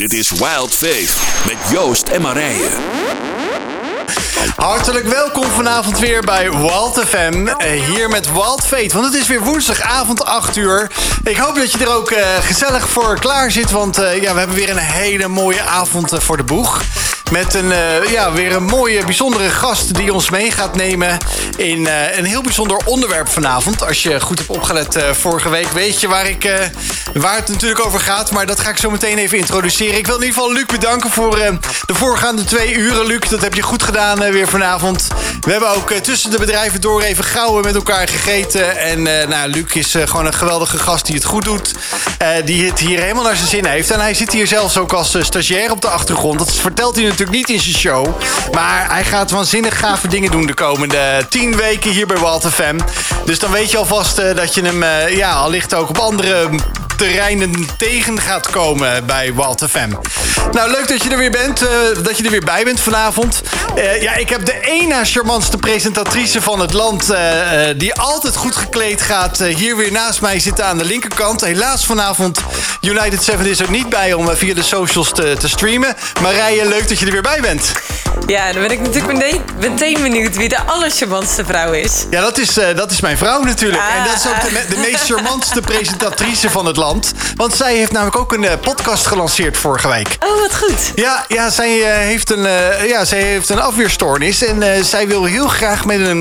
Dit is Wild Faith met Joost en Marije. Hartelijk welkom vanavond weer bij Wild FM. Eh, hier met Wild Fate. Want het is weer woensdagavond 8 uur. Ik hoop dat je er ook eh, gezellig voor klaar zit. Want eh, ja, we hebben weer een hele mooie avond voor de boeg. Met een, ja, weer een mooie, bijzondere gast die ons mee gaat nemen in een heel bijzonder onderwerp vanavond. Als je goed hebt opgelet vorige week, weet je waar, ik, waar het natuurlijk over gaat. Maar dat ga ik zo meteen even introduceren. Ik wil in ieder geval Luc bedanken voor de voorgaande twee uren. Luc, dat heb je goed gedaan weer vanavond. We hebben ook tussen de bedrijven door even gauw met elkaar gegeten. En nou, Luc is gewoon een geweldige gast die het goed doet. die het hier helemaal naar zijn zin heeft. En hij zit hier zelfs ook als stagiair op de achtergrond. Dat vertelt hij natuurlijk niet in zijn show. Maar hij gaat waanzinnig gave dingen doen de komende tien weken hier bij Walter FM. Dus dan weet je alvast dat je hem ja, allicht ook op andere terreinen tegen gaat komen bij Walt FM. Nou, leuk dat je er weer bent. Uh, dat je er weer bij bent vanavond. Uh, ja, ik heb de ene charmantste presentatrice van het land... Uh, die altijd goed gekleed gaat, hier weer naast mij zitten aan de linkerkant. Helaas vanavond United 7 is er niet bij om via de socials te, te streamen. Marije, leuk dat je er weer bij bent. Ja, dan ben ik natuurlijk meteen, meteen benieuwd wie de allercharmantste vrouw is. Ja, dat is, dat is mijn vrouw natuurlijk. Ah, en dat is ook de, de meest charmantste presentatrice van het land. Want zij heeft namelijk ook een eh, podcast gelanceerd vorige week. Oh, wat goed. Ja, ja, zij, uh, heeft, een, uh, ja zij heeft een afweerstoornis. En zij wil heel graag met een,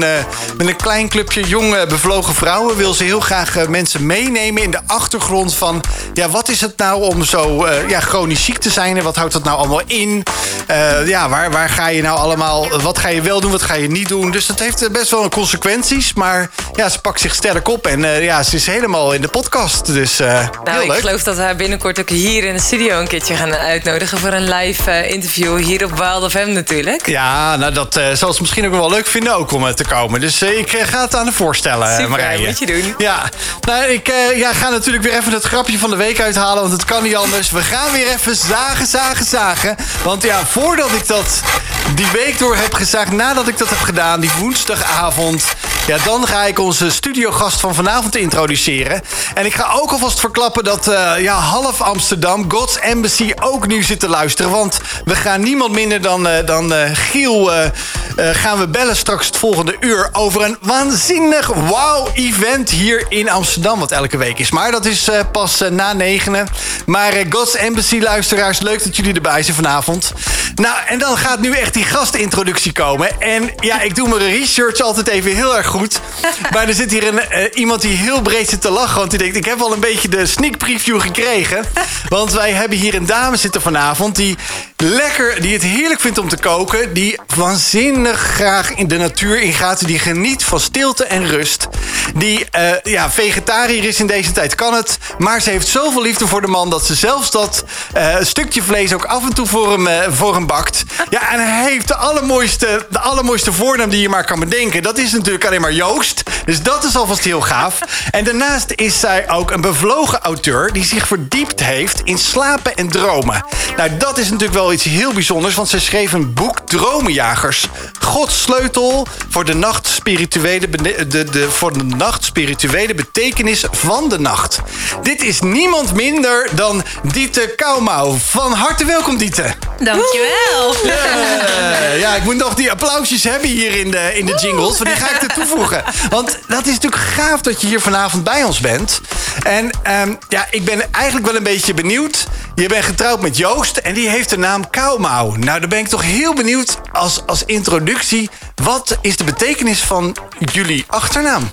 met een klein clubje jonge bevlogen vrouwen... wil ze heel graag mensen meenemen in de achtergrond van... ja, wat is het nou om zo ja, chronisch ziek te zijn en wat houdt dat nou allemaal in? ja, waar, waar ga je nou allemaal... wat ga je wel doen, wat ga je niet doen? Dus dat heeft best wel consequenties. Maar ja, ze pakt zich sterk op en ja, ze is helemaal in de podcast. Dus nou, ik geloof dat we binnenkort ook hier in de studio een keertje gaan uitnodigen voor een live uh, interview hier op Wild FM natuurlijk. Ja, nou dat uh, zal ze misschien ook wel leuk vinden ook om uh, te komen. Dus ik ga het aan de voorstellen, Super, Marije. moet je doen. Ja, nou ik ja, ga natuurlijk weer even het grapje van de week uithalen, want het kan niet anders. We gaan weer even zagen, zagen, zagen. Want ja, voordat ik dat die week door heb gezaagd, nadat ik dat heb gedaan, die woensdagavond, ja, dan ga ik onze studiogast van vanavond introduceren. En ik ga ook alvast verklappen dat uh, ja, half Amsterdam, God's Embassy, ook nu zit te luisteren. Want we gaan niemand minder dan, uh, dan uh, Giel gaan we bellen straks het volgende uur... over een waanzinnig wow-event hier in Amsterdam, wat elke week is. Maar dat is pas na negenen. Maar God's Embassy, luisteraars, leuk dat jullie erbij zijn vanavond. Nou, en dan gaat nu echt die gastintroductie komen. En ja, ik doe mijn research altijd even heel erg goed. Maar er zit hier een, iemand die heel breed zit te lachen. Want die denkt, ik heb al een beetje de sneak preview gekregen. Want wij hebben hier een dame zitten vanavond die lekker, die het heerlijk vindt om te koken. Die waanzinnig graag in de natuur ingaat. Die geniet van stilte en rust. Die uh, ja, vegetariër is in deze tijd, kan het. Maar ze heeft zoveel liefde voor de man dat ze zelfs dat uh, stukje vlees ook af en toe voor hem, voor hem bakt. Ja, en hij heeft de allermooiste, de allermooiste voornaam die je maar kan bedenken. Dat is natuurlijk alleen maar Joost. Dus dat is alvast heel gaaf. En daarnaast is zij ook een bevlogen auteur die zich verdiept heeft in slapen en dromen. Nou, dat is natuurlijk wel iets heel bijzonders, want ze schreef een boek Dromenjagers. Gods sleutel voor de nacht spirituele, de, de, voor de nacht spirituele betekenis van de nacht. Dit is niemand minder dan Diete Kouwmouw. Van harte welkom, Diete. Dankjewel. Ja, ja, ik moet nog die applausjes hebben hier in de, in de jingles, want die ga ik er Want dat is natuurlijk gaaf dat je hier vanavond bij ons bent. En um, ja, ik ben eigenlijk wel een beetje benieuwd. Je bent getrouwd met Joost en die heeft de naam Kouwmouw. Nou, dan ben ik toch heel benieuwd als, als introductie. Wat is de betekenis van jullie achternaam?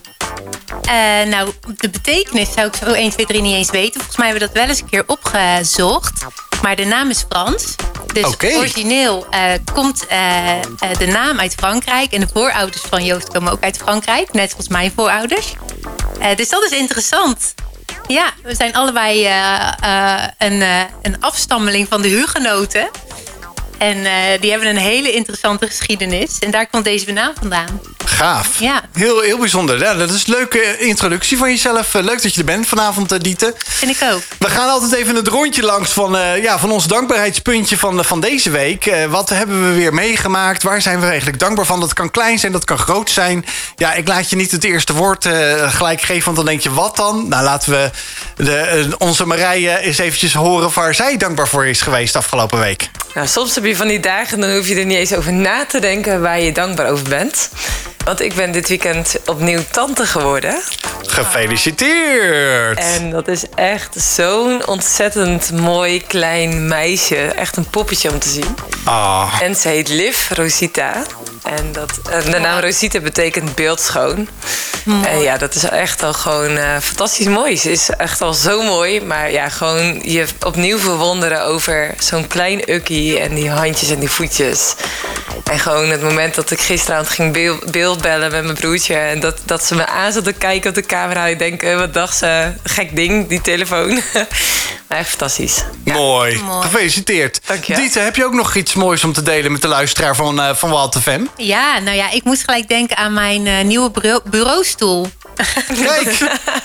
Uh, nou, de betekenis zou ik zo 1, 2, 3 niet eens weten. Volgens mij hebben we dat wel eens een keer opgezocht. Maar de naam is Frans. Dus okay. origineel uh, komt uh, de naam uit Frankrijk. En de voorouders van Joost komen ook uit Frankrijk. Net zoals mijn voorouders. dus dat is interessant. Ja, we zijn allebei een, een afstammeling van de Hugenoten. En die hebben een hele interessante geschiedenis. En daar komt deze naam vandaan. Gaaf. Ja. Heel, heel bijzonder. Ja, dat is een leuke introductie van jezelf. Eh, leuk dat je er bent vanavond, uh, Diete. Vind ik ook. We gaan altijd even het rondje langs van, uh, ja, van ons dankbaarheidspuntje van, van deze week. wat hebben we weer meegemaakt? Waar zijn we eigenlijk dankbaar van? Dat kan klein zijn, dat kan groot zijn. Ja, ik laat je niet het eerste woord gelijk geven, want dan denk je, wat dan? Nou, laten we de, onze Marije eens eventjes horen waar zij dankbaar voor is geweest afgelopen week. Nou, soms heb je van die dagen, dan hoef je er niet eens over na te denken waar je dankbaar over bent. Want ik ben dit weekend opnieuw tante geworden. Gefeliciteerd! En dat is echt zo'n ontzettend mooi klein meisje. Echt een poppetje om te zien. Ah. En ze heet Liv Rosita. En dat, de naam Rosita betekent beeldschoon. En ja, dat is echt al gewoon uh, fantastisch mooi. Ze is echt al zo mooi. Maar ja, gewoon je opnieuw verwonderen over zo'n klein ukkie en die handjes en die voetjes. En gewoon het moment dat ik gisteravond ging beeldbellen met mijn broertje. En dat, dat ze me aan zat te kijken op de camera. Ik denk, eh, wat dacht ze? Gek ding, die telefoon. maar echt fantastistisch. Mooi. Gefeliciteerd. Dank je. Dieter, heb je ook nog iets moois om te delen met de luisteraar van, uh, van Walt FM? Ja, nou ja, ik moest gelijk denken aan mijn uh, nieuwe bureaustoel. Kijk,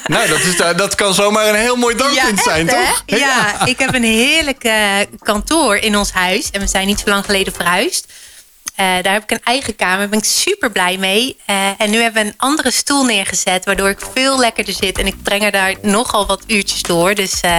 nou, dat, is, dat kan zomaar een heel mooi dankpunt ja, zijn, toch? Ja, ja, ik heb een heerlijk kantoor in ons huis. En we zijn niet zo lang geleden verhuisd. Uh, daar heb ik een eigen kamer, daar ben ik super blij mee. Uh, en nu hebben we een andere stoel neergezet, waardoor ik veel lekkerder zit. En ik breng er daar nogal wat uurtjes door. Dus uh,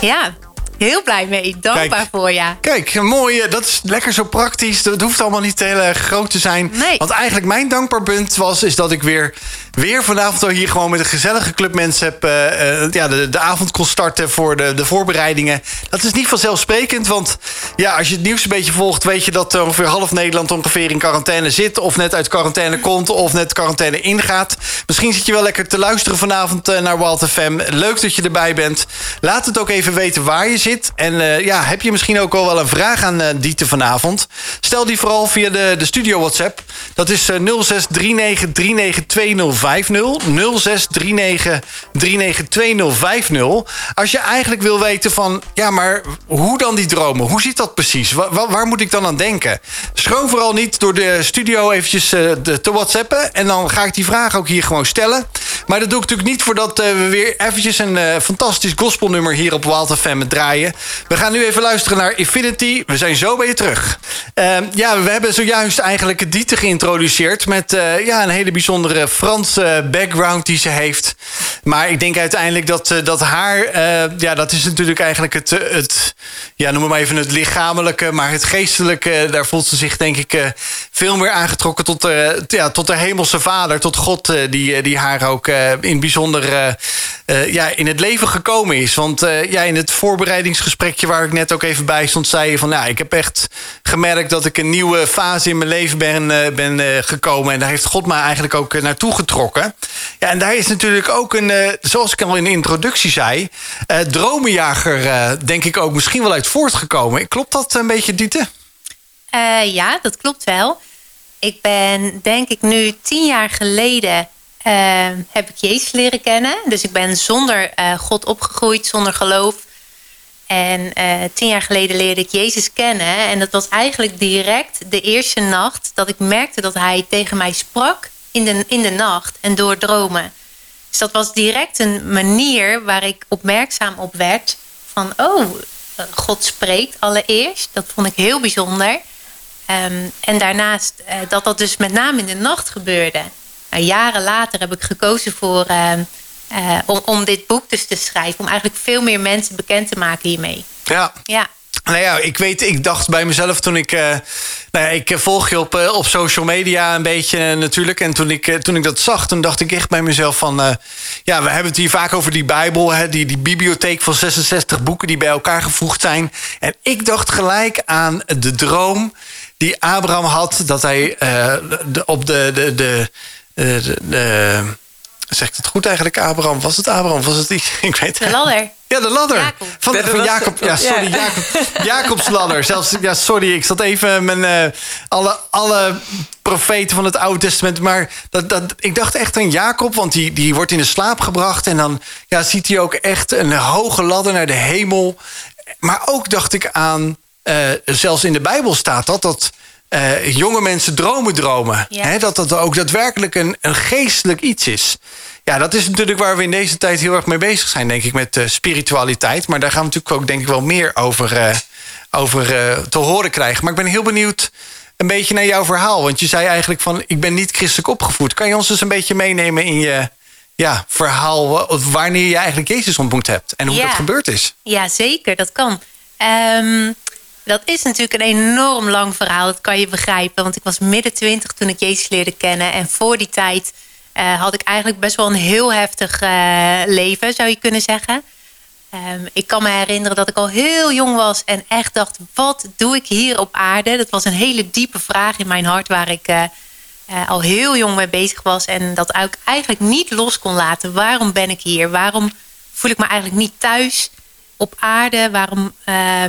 ja, heel blij mee. Dankbaar kijk, voor, ja. Kijk, mooi. Dat is lekker zo praktisch. Dat hoeft allemaal niet heel erg groot te zijn. Nee. Want eigenlijk mijn dankbaar punt was... is dat ik weer, weer vanavond al hier gewoon met een gezellige club mensen heb... Uh, uh, ja, de, de avond kon starten voor de, de voorbereidingen. Dat is niet vanzelfsprekend. Want ja, als je het nieuws een beetje volgt... weet je dat ongeveer half Nederland ongeveer in quarantaine zit... of net uit quarantaine komt of net quarantaine ingaat. Misschien zit je wel lekker te luisteren vanavond uh, naar Wild FM. Leuk dat je erbij bent. Laat het ook even weten waar je zit. En ja, heb je misschien ook al wel een vraag aan Dieter vanavond? Stel die vooral via de, de studio WhatsApp. Dat is uh, 0639392050. 0639392050. Als je eigenlijk wil weten van... ja, maar hoe dan die dromen? Hoe zit dat precies? Wa waar, waar moet ik dan aan denken? Schroom vooral niet door de studio eventjes de, te whatsappen. En dan ga ik die vraag ook hier gewoon stellen. Maar dat doe ik natuurlijk niet voordat we weer eventjes een fantastisch gospelnummer hier op Wild FM draaien. We gaan nu even luisteren naar Infinity. We zijn zo bij je terug. Uh, ja, we hebben zojuist eigenlijk Dieter geïntroduceerd... met uh, ja, een hele bijzondere Franse background die ze heeft. Maar ik denk uiteindelijk dat, uh, dat haar... ja, dat is natuurlijk eigenlijk het, het... ja, noem maar even het lichamelijke... maar het geestelijke, daar voelt ze zich denk ik... veel meer aangetrokken tot, ja, tot de hemelse vader... tot God die, die haar ook in bijzonder ja, in het leven gekomen is. Want ja, in het voorbereiding gesprekje waar ik net ook even bij stond, zei je van nou, ik heb echt gemerkt dat ik een nieuwe fase in mijn leven ben, ben uh, gekomen. En daar heeft God mij eigenlijk ook uh, naartoe getrokken. Ja, en daar is natuurlijk ook een, zoals ik al in de introductie zei, dromenjager, denk ik ook misschien wel uit voortgekomen. Klopt dat een beetje, Diete? ja, dat klopt wel. Ik ben, denk ik, nu tien jaar geleden heb ik Jezus leren kennen. Dus ik ben zonder God opgegroeid, zonder geloof. En uh, tien jaar geleden leerde ik Jezus kennen. En dat was eigenlijk direct de eerste nacht dat ik merkte dat hij tegen mij sprak in de, in de nacht en door dromen. Dus dat was direct een manier waar ik opmerkzaam op werd. Van, oh, God spreekt allereerst. Dat vond ik heel bijzonder. Um, en daarnaast uh, dat dat dus met name in de nacht gebeurde. Nou, jaren later heb ik gekozen voor... Uh, uh, om, om dit boek dus te schrijven. Om eigenlijk veel meer mensen bekend te maken hiermee. Ja. Ja. Nou ja, ik weet, ik dacht bij mezelf toen ik. Uh, nou ja, ik volg je op, uh, op social media een beetje natuurlijk. En toen ik, toen ik dat zag, toen dacht ik echt bij mezelf van. ja, we hebben het hier vaak over die Bijbel, hè, die, die bibliotheek van 66 boeken die bij elkaar gevoegd zijn. En ik dacht gelijk aan de droom die Abraham had, dat hij de, op de. de, de, de, de Zegt het goed eigenlijk, Abraham? Was het Abraham? Was het Ik weet De ladder. Ja, de ladder. Jacob. Van, van Jacob. Ja, sorry, ja. Jacob. Jacobs ladder. Zelfs, ja, sorry, ik zat even mijn, uh, alle, alle profeten van het Oude Testament. Maar dat, dat, ik dacht echt aan Jacob, want die, die wordt in de slaap gebracht. En dan ja, ziet hij ook echt een hoge ladder naar de hemel. Maar ook dacht ik aan zelfs in de Bijbel staat dat, dat jonge mensen dromen dromen. Hè, dat dat ook daadwerkelijk een, een geestelijk iets is. Ja, dat is natuurlijk waar we in deze tijd heel erg mee bezig zijn, denk ik, met spiritualiteit. Maar daar gaan we natuurlijk ook, denk ik, wel meer over, over te horen krijgen. Maar ik ben heel benieuwd een beetje naar jouw verhaal. Want je zei eigenlijk van, ik ben niet christelijk opgevoed. Kan je ons dus een beetje meenemen in je ja, verhaal... wanneer je eigenlijk Jezus ontmoet hebt en hoe dat gebeurd is? Ja, zeker. Dat kan. Ehm, dat is natuurlijk een enorm lang verhaal. Dat kan je begrijpen. Want ik was midden twintig toen ik Jezus leerde kennen. En voor die tijd uh, had ik eigenlijk best wel een heel heftig uh, leven, zou je kunnen zeggen. Um, ik kan me herinneren dat ik al heel jong was en echt dacht: wat doe ik hier op aarde? Dat was een hele diepe vraag in mijn hart waar ik uh, al heel jong mee bezig was en dat ik eigenlijk niet los kon laten. Waarom ben ik hier? Waarom voel ik me eigenlijk niet thuis op aarde? Waarom uh,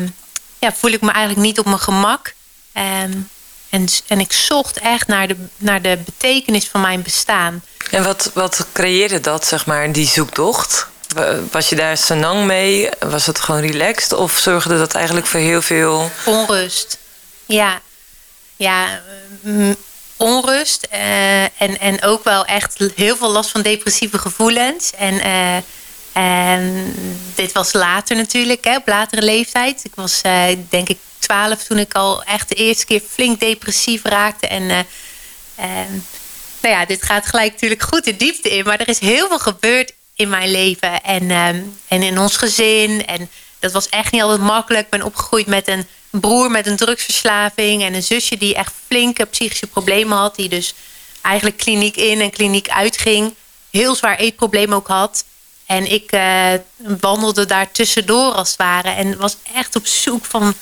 ja, voel ik me eigenlijk niet op mijn gemak? Um, en, en ik zocht echt naar de, naar de betekenis van mijn bestaan. En wat, wat creëerde dat, zeg maar, die zoektocht? Was je daar senang mee? Was het gewoon relaxed? Of zorgde dat eigenlijk voor heel veel... Onrust. Ja. Ja, mm, onrust. Uh, en, en ook wel echt heel veel last van depressieve gevoelens. En, uh, en dit was later natuurlijk, hè, op latere leeftijd. Ik was uh, denk ik twaalf toen ik al echt de eerste keer flink depressief raakte. En nou ja, dit gaat gelijk natuurlijk goed de diepte in. Maar er is heel veel gebeurd in mijn leven en, ehm, en in ons gezin. En dat was echt niet altijd makkelijk. Ik ben opgegroeid met een broer met een drugsverslaving en een zusje die echt flinke psychische problemen had. Die dus eigenlijk kliniek in en kliniek uitging. Heel zwaar eetproblemen ook had. En ik uh, wandelde daar tussendoor als het ware. En was echt op zoek van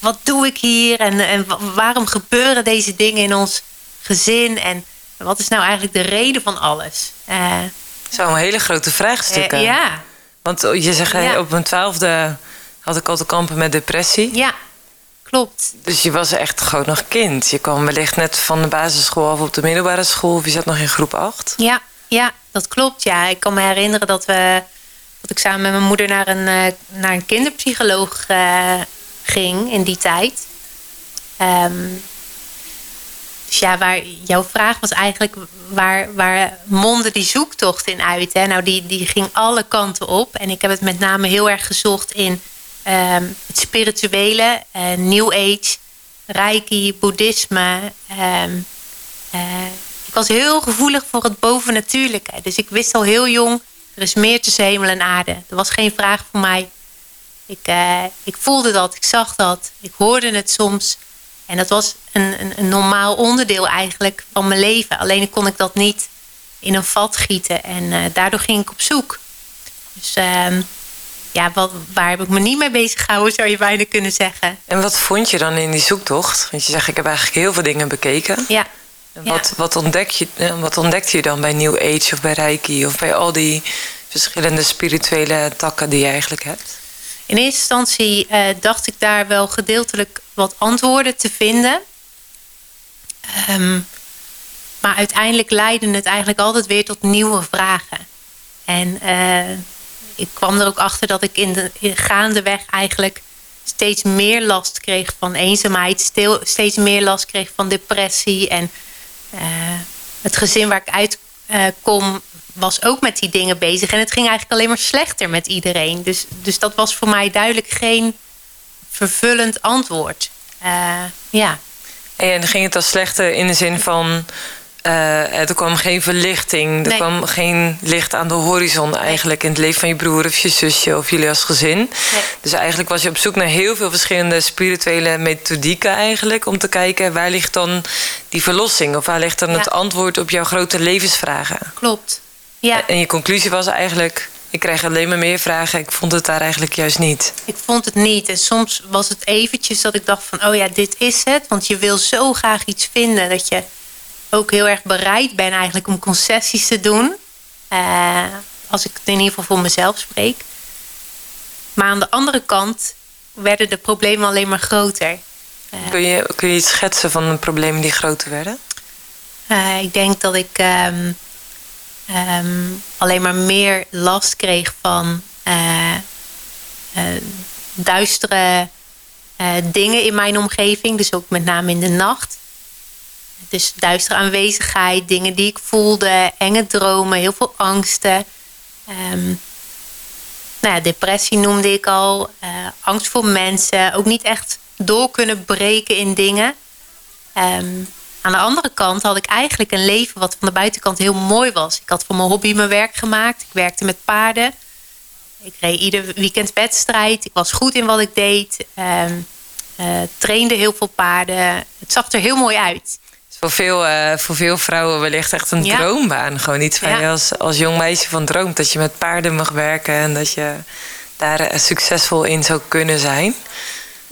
wat doe ik hier? En, en waarom gebeuren deze dingen in ons gezin? En wat is nou eigenlijk de reden van alles? Uh, zo een hele grote vraagstukken. Uh, ja. Want je zegt, op mijn twaalfde had ik al te kampen met depressie. Ja, klopt. Dus je was echt gewoon nog kind. Je kwam wellicht net van de basisschool af op de middelbare school. Of je zat nog in groep 8. Ja, ja dat klopt. Ja. Ik kan me herinneren dat, we, dat ik samen met mijn moeder naar een, uh, naar een kinderpsycholoog uh, ging in die tijd. Um, dus ja, waar, jouw vraag was eigenlijk waar, waar mondde die zoektocht in uit? Hè? Nou, die, die ging alle kanten op. En ik heb het met name heel erg gezocht in um, het spirituele, uh, New Age, Reiki, Boeddhisme. Uh, ik was heel gevoelig voor het bovennatuurlijke. Dus ik wist al heel jong, er is meer tussen hemel en aarde. Er was geen vraag voor mij. Ik, uh, ik voelde dat, ik zag dat, ik hoorde het soms. En dat was een, een, een, normaal onderdeel eigenlijk van mijn leven. Alleen kon ik dat niet in een vat gieten. En uh, daardoor ging ik op zoek. Dus uh, ja, wat, waar heb ik me niet mee bezig gehouden, zou je bijna kunnen zeggen. En wat vond je dan in die zoektocht? Want je zegt, ik heb eigenlijk heel veel dingen bekeken. Ja. En wat, wat, ontdek je, eh, wat ontdekte je dan bij New Age of bij Reiki... of bij al die verschillende spirituele takken die je eigenlijk hebt? In eerste instantie uh, dacht ik daar wel gedeeltelijk wat antwoorden te vinden. Um, maar uiteindelijk leidde het eigenlijk altijd weer tot nieuwe vragen. En uh, ik kwam er ook achter dat ik in de in gaandeweg eigenlijk steeds meer last kreeg van eenzaamheid, stil, steeds meer last kreeg van depressie. En het gezin waar ik uitkom was ook met die dingen bezig. En het ging eigenlijk alleen maar slechter met iedereen. Dus, dus dat was voor mij duidelijk geen vervullend antwoord. Uh, ja. En ging het dan slechter in de zin van... Uh, er kwam geen verlichting. Er kwam geen licht aan de horizon eigenlijk... in het leven van je broer of je zusje of jullie als gezin. Nee. Dus eigenlijk was je op zoek naar heel veel verschillende spirituele methodieken eigenlijk... om te kijken waar ligt dan die verlossing... of waar ligt dan ja. het antwoord op jouw grote levensvragen. Klopt. Ja. En je conclusie was eigenlijk, ik krijg alleen maar meer vragen. Ik vond het daar eigenlijk juist niet. Ik vond het niet. En soms was het eventjes dat ik dacht van, oh ja, dit is het. Want je wil zo graag iets vinden dat je ook heel erg bereid bent eigenlijk om concessies te doen. Uh, als ik het in ieder geval voor mezelf spreek. Maar aan de andere kant werden de problemen alleen maar groter. Uh, kun, je, kun je iets schetsen van de problemen die groter werden? Uh, ik denk dat ik um, um, alleen maar meer last kreeg van duistere dingen in mijn omgeving, dus ook met name in de nacht. Dus duistere aanwezigheid, dingen die ik voelde, enge dromen, heel veel angsten. Um, nou depressie noemde ik al, uh, angst voor mensen, ook niet echt door kunnen breken in dingen. Um, aan de andere kant had ik eigenlijk een leven wat van de buitenkant heel mooi was. Ik had voor mijn hobby mijn werk gemaakt. Ik werkte met paarden. Ik reed ieder weekend wedstrijd. Ik was goed in wat ik deed. Um, uh, trainde heel veel paarden. Het zag er heel mooi uit. Voor veel, uh, voor veel vrouwen wellicht echt een droombaan. Gewoon iets waar je als, als jong meisje van droomt. Dat je met paarden mag werken en dat je daar uh, succesvol in zou kunnen zijn.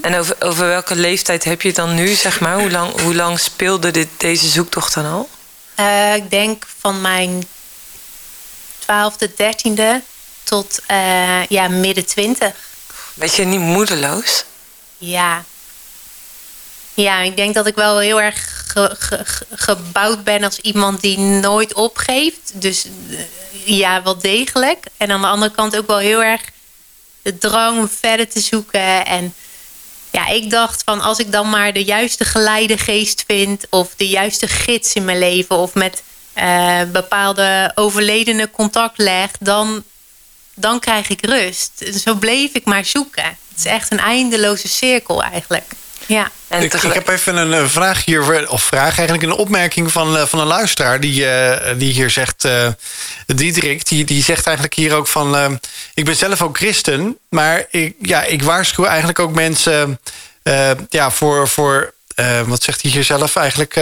En over, over welke leeftijd heb je dan nu, zeg maar? Hoe lang, hoe lang speelde dit, deze zoektocht dan al? Uh, ik denk van mijn twaalfde, dertiende tot uh, ja, midden twintig. Weet je niet moedeloos? Ja. Ja, ik denk dat ik wel heel erg ge, ge, gebouwd ben als iemand die nooit opgeeft. Dus uh, ja, wel degelijk. En aan de andere kant ook wel heel erg de drang om verder te zoeken en ja, ik dacht van als ik dan maar de juiste geleide geest vind... of de juiste gids in mijn leven... of met uh, bepaalde overledenen contact leg... Dan, dan krijg ik rust. Zo bleef ik maar zoeken. Het is echt een eindeloze cirkel eigenlijk. Ja. En ik, ik, heb even een vraag hier, of vraag eigenlijk een opmerking van, eh, van een luisteraar die, uh, die hier zegt, uh, Diederik, die, die zegt eigenlijk hier ook van, ik ben zelf ook christen, maar ik, ja, ik waarschuw eigenlijk ook mensen ja, voor, voor wat zegt hij hier zelf eigenlijk?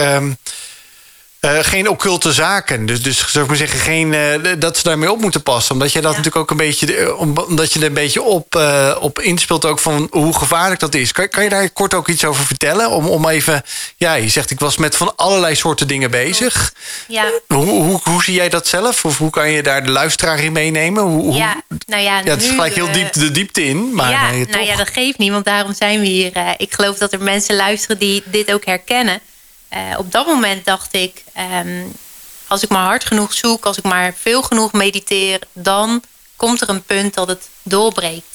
Uh, geen occulte zaken. Dus, dus zou ik maar zeggen, geen, uh, dat ze daarmee op moeten passen. Omdat je dat ja. natuurlijk ook een beetje, eh, omdat je er een beetje op, uh, op inspeelt, ook van hoe gevaarlijk dat is. Kan, kan je daar kort ook iets over vertellen? Om, om even, ja, je zegt ik was met van allerlei soorten dingen bezig. Ja. Hoe, hoe, hoe zie jij dat zelf? Of hoe kan je daar de luisteraar in meenemen? Hoe, ja, nou ja, ja, het is gelijk heel diep de diepte in. Maar ja, nou ja, dat geeft niet, want daarom zijn we hier. ik geloof dat er mensen luisteren die dit ook herkennen. Uh, op dat moment dacht ik, um, als ik maar hard genoeg zoek, als ik maar veel genoeg mediteer, dan komt er een punt dat het doorbreekt.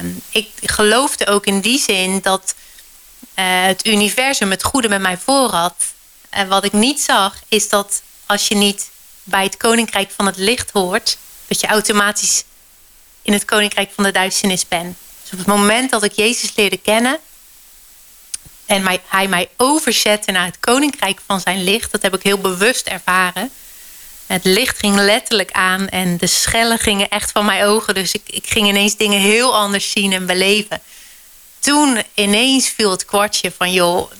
Um, ik geloofde ook in die zin dat uh, het universum het goede met mij voor had. En wat ik niet zag, is dat als je niet bij het koninkrijk van het licht hoort, dat je automatisch in het koninkrijk van de duisternis bent. Dus op het moment dat ik Jezus leerde kennen, en mij, hij mij overzette naar het koninkrijk van zijn licht. Dat heb ik heel bewust ervaren. Het licht ging letterlijk aan en de schellen gingen echt van mijn ogen. Dus ik, ik ging ineens dingen heel anders zien en beleven. Toen ineens viel het kwartje van joh,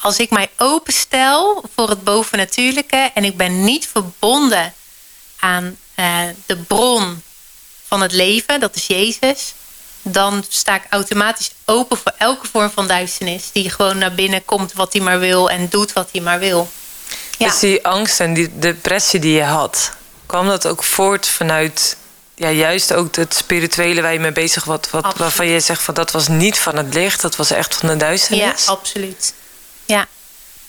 als ik mij openstel voor het bovennatuurlijke en ik ben niet verbonden aan uh, de bron van het leven, dat is Jezus, dan sta ik automatisch open voor elke vorm van duisternis. Die gewoon naar binnen komt wat hij maar wil en doet wat hij maar wil. Ja. Dus die angst en die depressie die je had, kwam dat ook voort vanuit ja, juist ook het spirituele waar je mee bezig was, wat, waarvan je zegt van dat was niet van het licht, dat was echt van de duisternis? Ja, absoluut. Ja.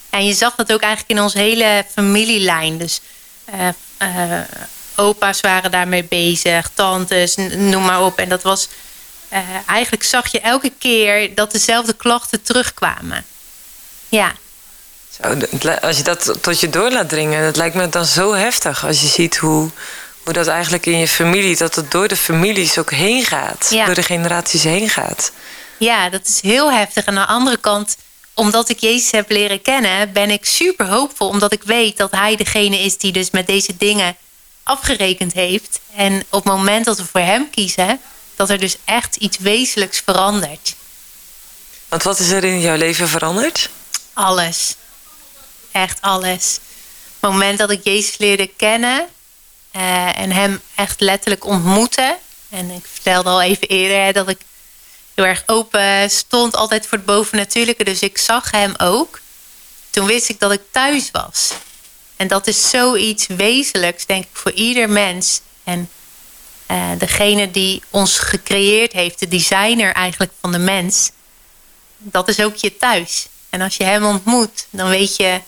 En je zag dat ook eigenlijk in onze hele familielijn. Dus uh, uh, opa's waren daarmee bezig, tantes, noem maar op. En dat was uh, eigenlijk zag je elke keer dat dezelfde klachten terugkwamen. Ja. Zo, als je dat tot je door laat dringen, dat lijkt me dan zo heftig. Als je ziet hoe, hoe dat eigenlijk in je familie, dat het door de families ook heen gaat. Ja. Door de generaties heen gaat. Ja, dat is heel heftig. En aan de andere kant, omdat ik Jezus heb leren kennen, ben ik super hoopvol. Omdat ik weet dat Hij degene is die dus met deze dingen afgerekend heeft. En op het moment dat we voor Hem kiezen, dat er dus echt iets wezenlijks verandert. Want wat is er in jouw leven veranderd? Alles. Echt alles. Het moment dat ik Jezus leerde kennen uh, en hem echt letterlijk ontmoette. En ik vertelde al even eerder hè, dat ik heel erg open stond altijd voor het bovennatuurlijke. Dus ik zag hem ook. Toen wist ik dat ik thuis was. En dat is zoiets wezenlijks, denk ik, voor ieder mens. En uh, degene die ons gecreëerd heeft, de designer eigenlijk van de mens, dat is ook je thuis. En als je hem ontmoet, dan weet je,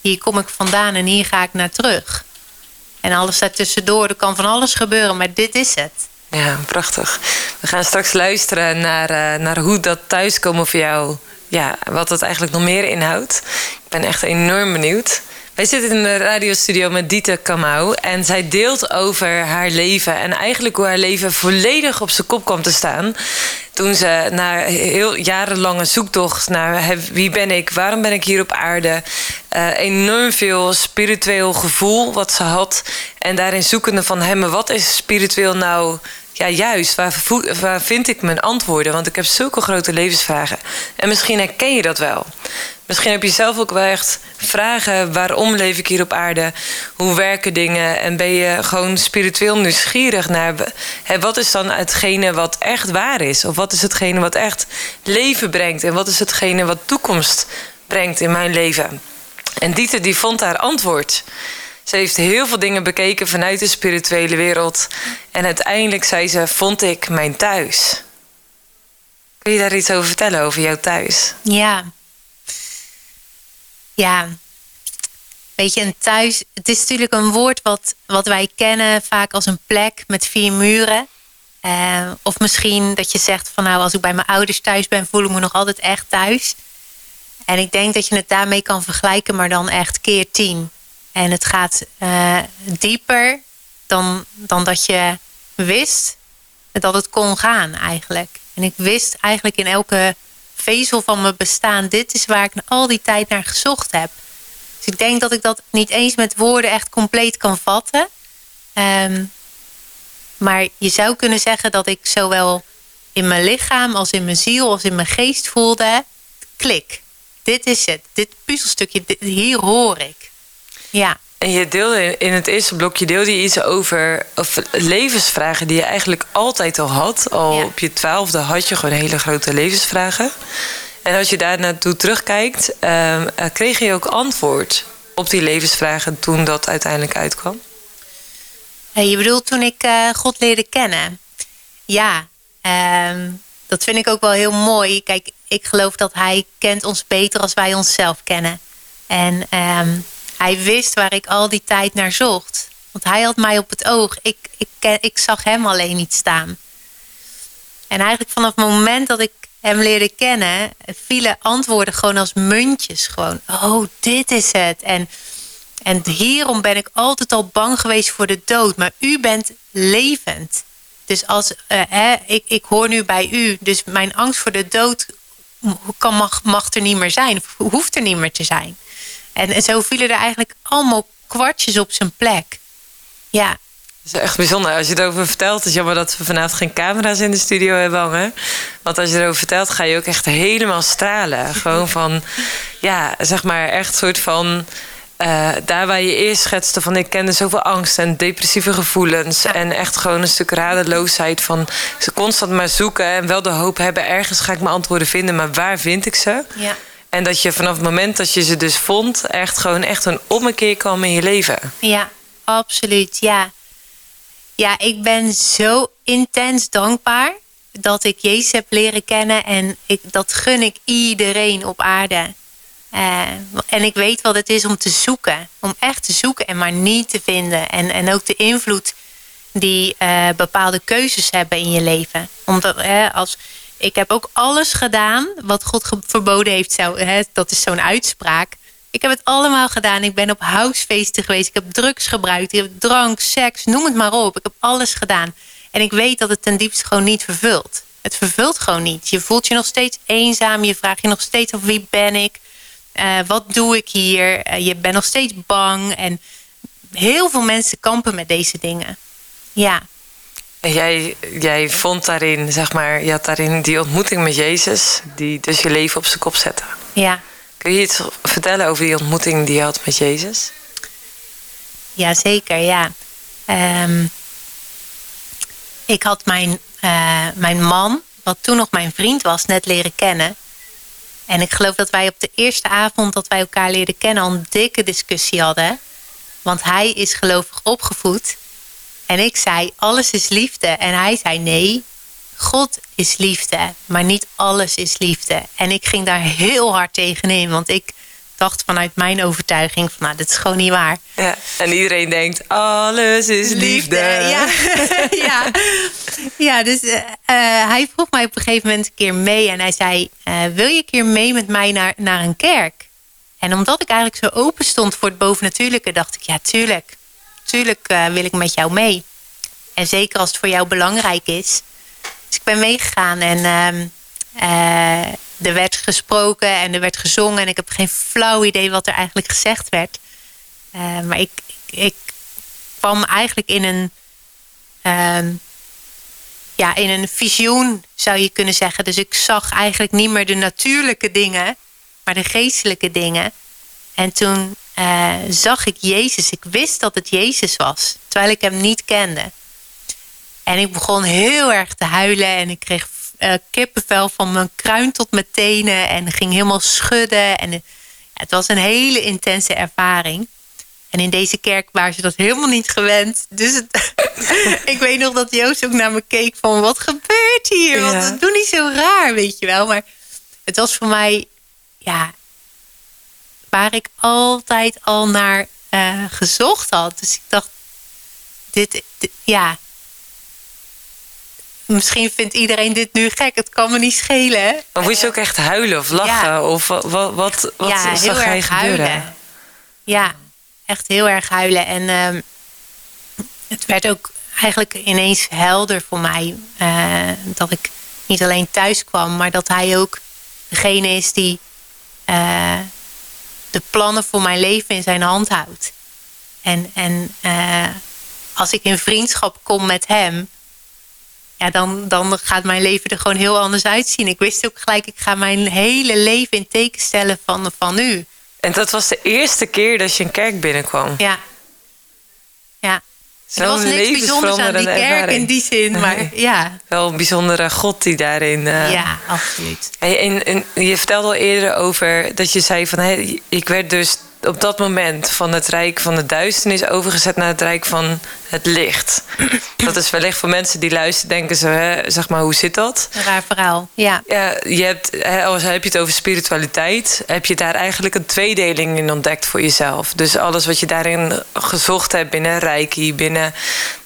hier kom ik vandaan en hier ga ik naar terug. En alles daartussendoor, er kan van alles gebeuren, maar dit is het. Ja, prachtig. We gaan straks luisteren naar, uh, naar hoe dat thuiskomen voor jou, ja, wat dat eigenlijk nog meer inhoudt. Ik ben echt enorm benieuwd. Wij zitten in de radiostudio met Dieter Kamau. En zij deelt over haar leven. En eigenlijk hoe haar leven volledig op zijn kop kwam te staan. Toen ze na heel jarenlange zoektocht naar wie ben ik, waarom ben ik hier op aarde. Uh, enorm veel spiritueel gevoel wat ze had. En daarin zoekende van hem, wat is spiritueel nou ja, juist, waar, waar vind ik mijn antwoorden? Want ik heb zulke grote levensvragen. En misschien herken je dat wel. Misschien heb je zelf ook wel echt vragen: waarom leef ik hier op aarde? Hoe werken dingen? En ben je gewoon spiritueel nieuwsgierig naar hè, wat is dan hetgene wat echt waar is? Of wat is hetgene wat echt leven brengt? En wat is hetgene wat toekomst brengt in mijn leven? En Dieter die vond haar antwoord. Ze heeft heel veel dingen bekeken vanuit de spirituele wereld. En uiteindelijk zei ze: Vond ik mijn thuis. Kun je daar iets over vertellen, over jouw thuis? Ja. Ja. Weet je, een thuis. Het is natuurlijk een woord wat, wat wij kennen vaak als een plek met vier muren. Uh, of misschien dat je zegt van nou, als ik bij mijn ouders thuis ben, voel ik me nog altijd echt thuis. En ik denk dat je het daarmee kan vergelijken, maar dan echt keer tien. En het gaat uh, dieper dan, dan dat je wist dat het kon gaan eigenlijk. En ik wist eigenlijk in elke vezel van mijn bestaan... dit is waar ik al die tijd naar gezocht heb. Dus ik denk dat ik dat niet eens met woorden echt compleet kan vatten. Um, maar je zou kunnen zeggen dat ik zowel in mijn lichaam als in mijn ziel als in mijn geest voelde... klik, dit is het. Dit puzzelstukje, hier hoor ik. Ja. En je deelde in het eerste blokje deelde je iets over of levensvragen die je eigenlijk altijd al had. Al op je twaalfde had je gewoon hele grote levensvragen. En als je daar naartoe terugkijkt, uh, kreeg je ook antwoord op die levensvragen toen dat uiteindelijk uitkwam? je bedoelt toen ik uh, God leerde kennen? Ja, ehm, dat vind ik ook wel heel mooi. Kijk, ik geloof dat Hij kent ons beter als wij onszelf kennen. En um, hij wist waar ik al die tijd naar zocht. Want hij had mij op het oog. Ik, ik, ik zag hem alleen niet staan. En eigenlijk vanaf het moment dat ik hem leerde kennen, vielen antwoorden gewoon als muntjes. Gewoon, oh, dit is het. En, en hierom ben ik altijd al bang geweest voor de dood. Maar u bent levend. Dus als, uh, hè, ik, ik hoor nu bij u. Dus mijn angst voor de dood kan, mag, mag er niet meer zijn. Hoeft er niet meer te zijn. En, en zo vielen er eigenlijk allemaal kwartjes op zijn plek. Ja. Dat is echt bijzonder. Als je erover vertelt, het is jammer dat we vanavond geen camera's in de studio hebben hangen. Want als je erover vertelt, ga je ook echt helemaal stralen. Gewoon van, ja, zeg maar echt soort van. Uh, daar waar je eerst schetste van ik kende zoveel angst en depressieve gevoelens. En echt gewoon een stuk radeloosheid van ze constant maar zoeken en wel de hoop hebben, ergens ga ik mijn antwoorden vinden, maar waar vind ik ze? Ja. En dat je vanaf het moment dat je ze dus vond, echt gewoon echt een ommekeer kwam in je leven. Ja, absoluut. Ja. Ja, ik ben zo intens dankbaar dat ik Jezus heb leren kennen. En ik, dat gun ik iedereen op aarde. Uh, en ik weet wat het is om te zoeken. Om echt te zoeken en maar niet te vinden. En, en ook de invloed die uh, bepaalde keuzes hebben in je leven. Omdat als ik heb ook alles gedaan wat God verboden heeft. Zo, hè, dat is zo'n uitspraak. Ik heb het allemaal gedaan. Ik ben op housefeesten geweest. Ik heb drugs gebruikt. Ik heb drank, seks, noem het maar op. Ik heb alles gedaan. En ik weet dat het ten diepste gewoon niet vervult. Het vervult gewoon niet. Je voelt je nog steeds eenzaam. Je vraagt je nog steeds af wie ben ik? Uh, wat doe ik hier? Uh, je bent nog steeds bang. En heel veel mensen kampen met deze dingen. Ja. En jij, jij vond daarin, zeg maar, je had daarin die ontmoeting met Jezus, die dus je leven op zijn kop zette. Ja. Kun je iets vertellen over die ontmoeting die je had met Jezus? Ja, zeker, ja. Um, ik had mijn, uh, mijn man, wat toen nog mijn vriend was, net leren kennen. En ik geloof dat wij op de eerste avond dat wij elkaar leerden kennen al een dikke discussie hadden. Want hij is gelovig opgevoed. En ik zei, alles is liefde. En hij zei, nee, God is liefde, maar niet alles is liefde. En ik ging daar heel hard tegenin, want ik dacht vanuit mijn overtuiging van nou, dit is gewoon niet waar. Ja, en iedereen denkt, alles is liefde. Ja, ja. ja dus uh, hij vroeg mij op een gegeven moment een keer mee en hij zei, uh, wil je een keer mee met mij naar, naar een kerk? En omdat ik eigenlijk zo open stond voor het bovennatuurlijke, dacht ik, ja, tuurlijk. Tuurlijk uh, wil ik met jou mee. En zeker als het voor jou belangrijk is. Dus ik ben meegegaan en uh, er werd gesproken en er werd gezongen. En ik heb geen flauw idee wat er eigenlijk gezegd werd. Uh, maar ik, ik, kwam eigenlijk in een, uh, ja, in een visioen, zou je kunnen zeggen. Dus ik zag eigenlijk niet meer de natuurlijke dingen, maar de geestelijke dingen. En toen uh, zag ik Jezus. Ik wist dat het Jezus was, terwijl ik hem niet kende. En ik begon heel erg te huilen en ik kreeg uh, kippenvel van mijn kruin tot mijn tenen en ging helemaal schudden. En ja, het was een hele intense ervaring. En in deze kerk waren ze dat helemaal niet gewend. Dus het, ik weet nog dat Joost ook naar me keek van wat gebeurt hier? Want ja. doe niet zo raar, weet je wel. Maar het was voor mij, ja, waar ik altijd al naar uh, gezocht had. Dus ik dacht, dit, dit ja, misschien vindt iedereen dit nu gek. Het kan me niet schelen. Maar moest je ook echt huilen of lachen? Ja. Of wat, wat, wat, ja, zag jij gebeuren? Huilen. Ja, echt heel erg huilen. En uh, het werd ook eigenlijk ineens helder voor mij. Uh, dat ik niet alleen thuis kwam, maar dat hij ook degene is die uh, de plannen voor mijn leven in zijn hand houdt. En, en als ik in vriendschap kom met hem, ja, dan, dan gaat mijn leven er gewoon heel anders uitzien. Ik wist ook gelijk, ik ga mijn hele leven in teken stellen van, van u. En dat was de eerste keer dat je een kerk binnenkwam? Ja. Ja. Er was niks bijzonders aan die kerk ervaring. in die zin, maar ja. Wel een bijzondere God die daarin... Uh... Ja, absoluut. En, en, en, je vertelde al eerder over dat je zei van... Hey, ik werd dus op dat moment van het rijk van de duisternis overgezet naar het rijk van het licht. Dat is wellicht voor mensen die luisteren, denken ze, hè, zeg maar, hoe zit dat? Een raar verhaal, ja. ja je hebt, hè, als heb je het over spiritualiteit, heb je daar eigenlijk een tweedeling in ontdekt voor jezelf. Dus alles wat je daarin gezocht hebt binnen Reiki, binnen,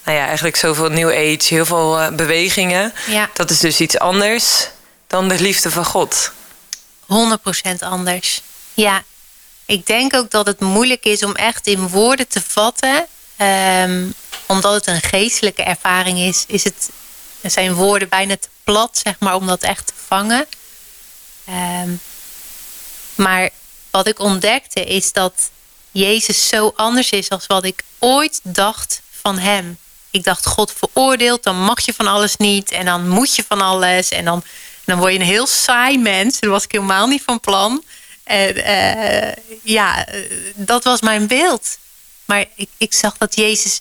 nou ja, eigenlijk zoveel New Age, heel veel uh, bewegingen. Ja. Dat is dus iets anders dan de liefde van God. 100% anders. Ja, ik denk ook dat het moeilijk is om echt in woorden te vatten. Um, omdat het een geestelijke ervaring is, is het, zijn woorden bijna te plat, zeg maar, om dat echt te vangen. Um, maar wat ik ontdekte is dat Jezus zo anders is als wat ik ooit dacht van hem. Ik dacht, God veroordeelt, dan mag je van alles niet. En dan moet je van alles. En dan, dan word je een heel saai mens. Daar was ik helemaal niet van plan. En uh, ja, dat was mijn beeld. Maar ik, ik zag dat Jezus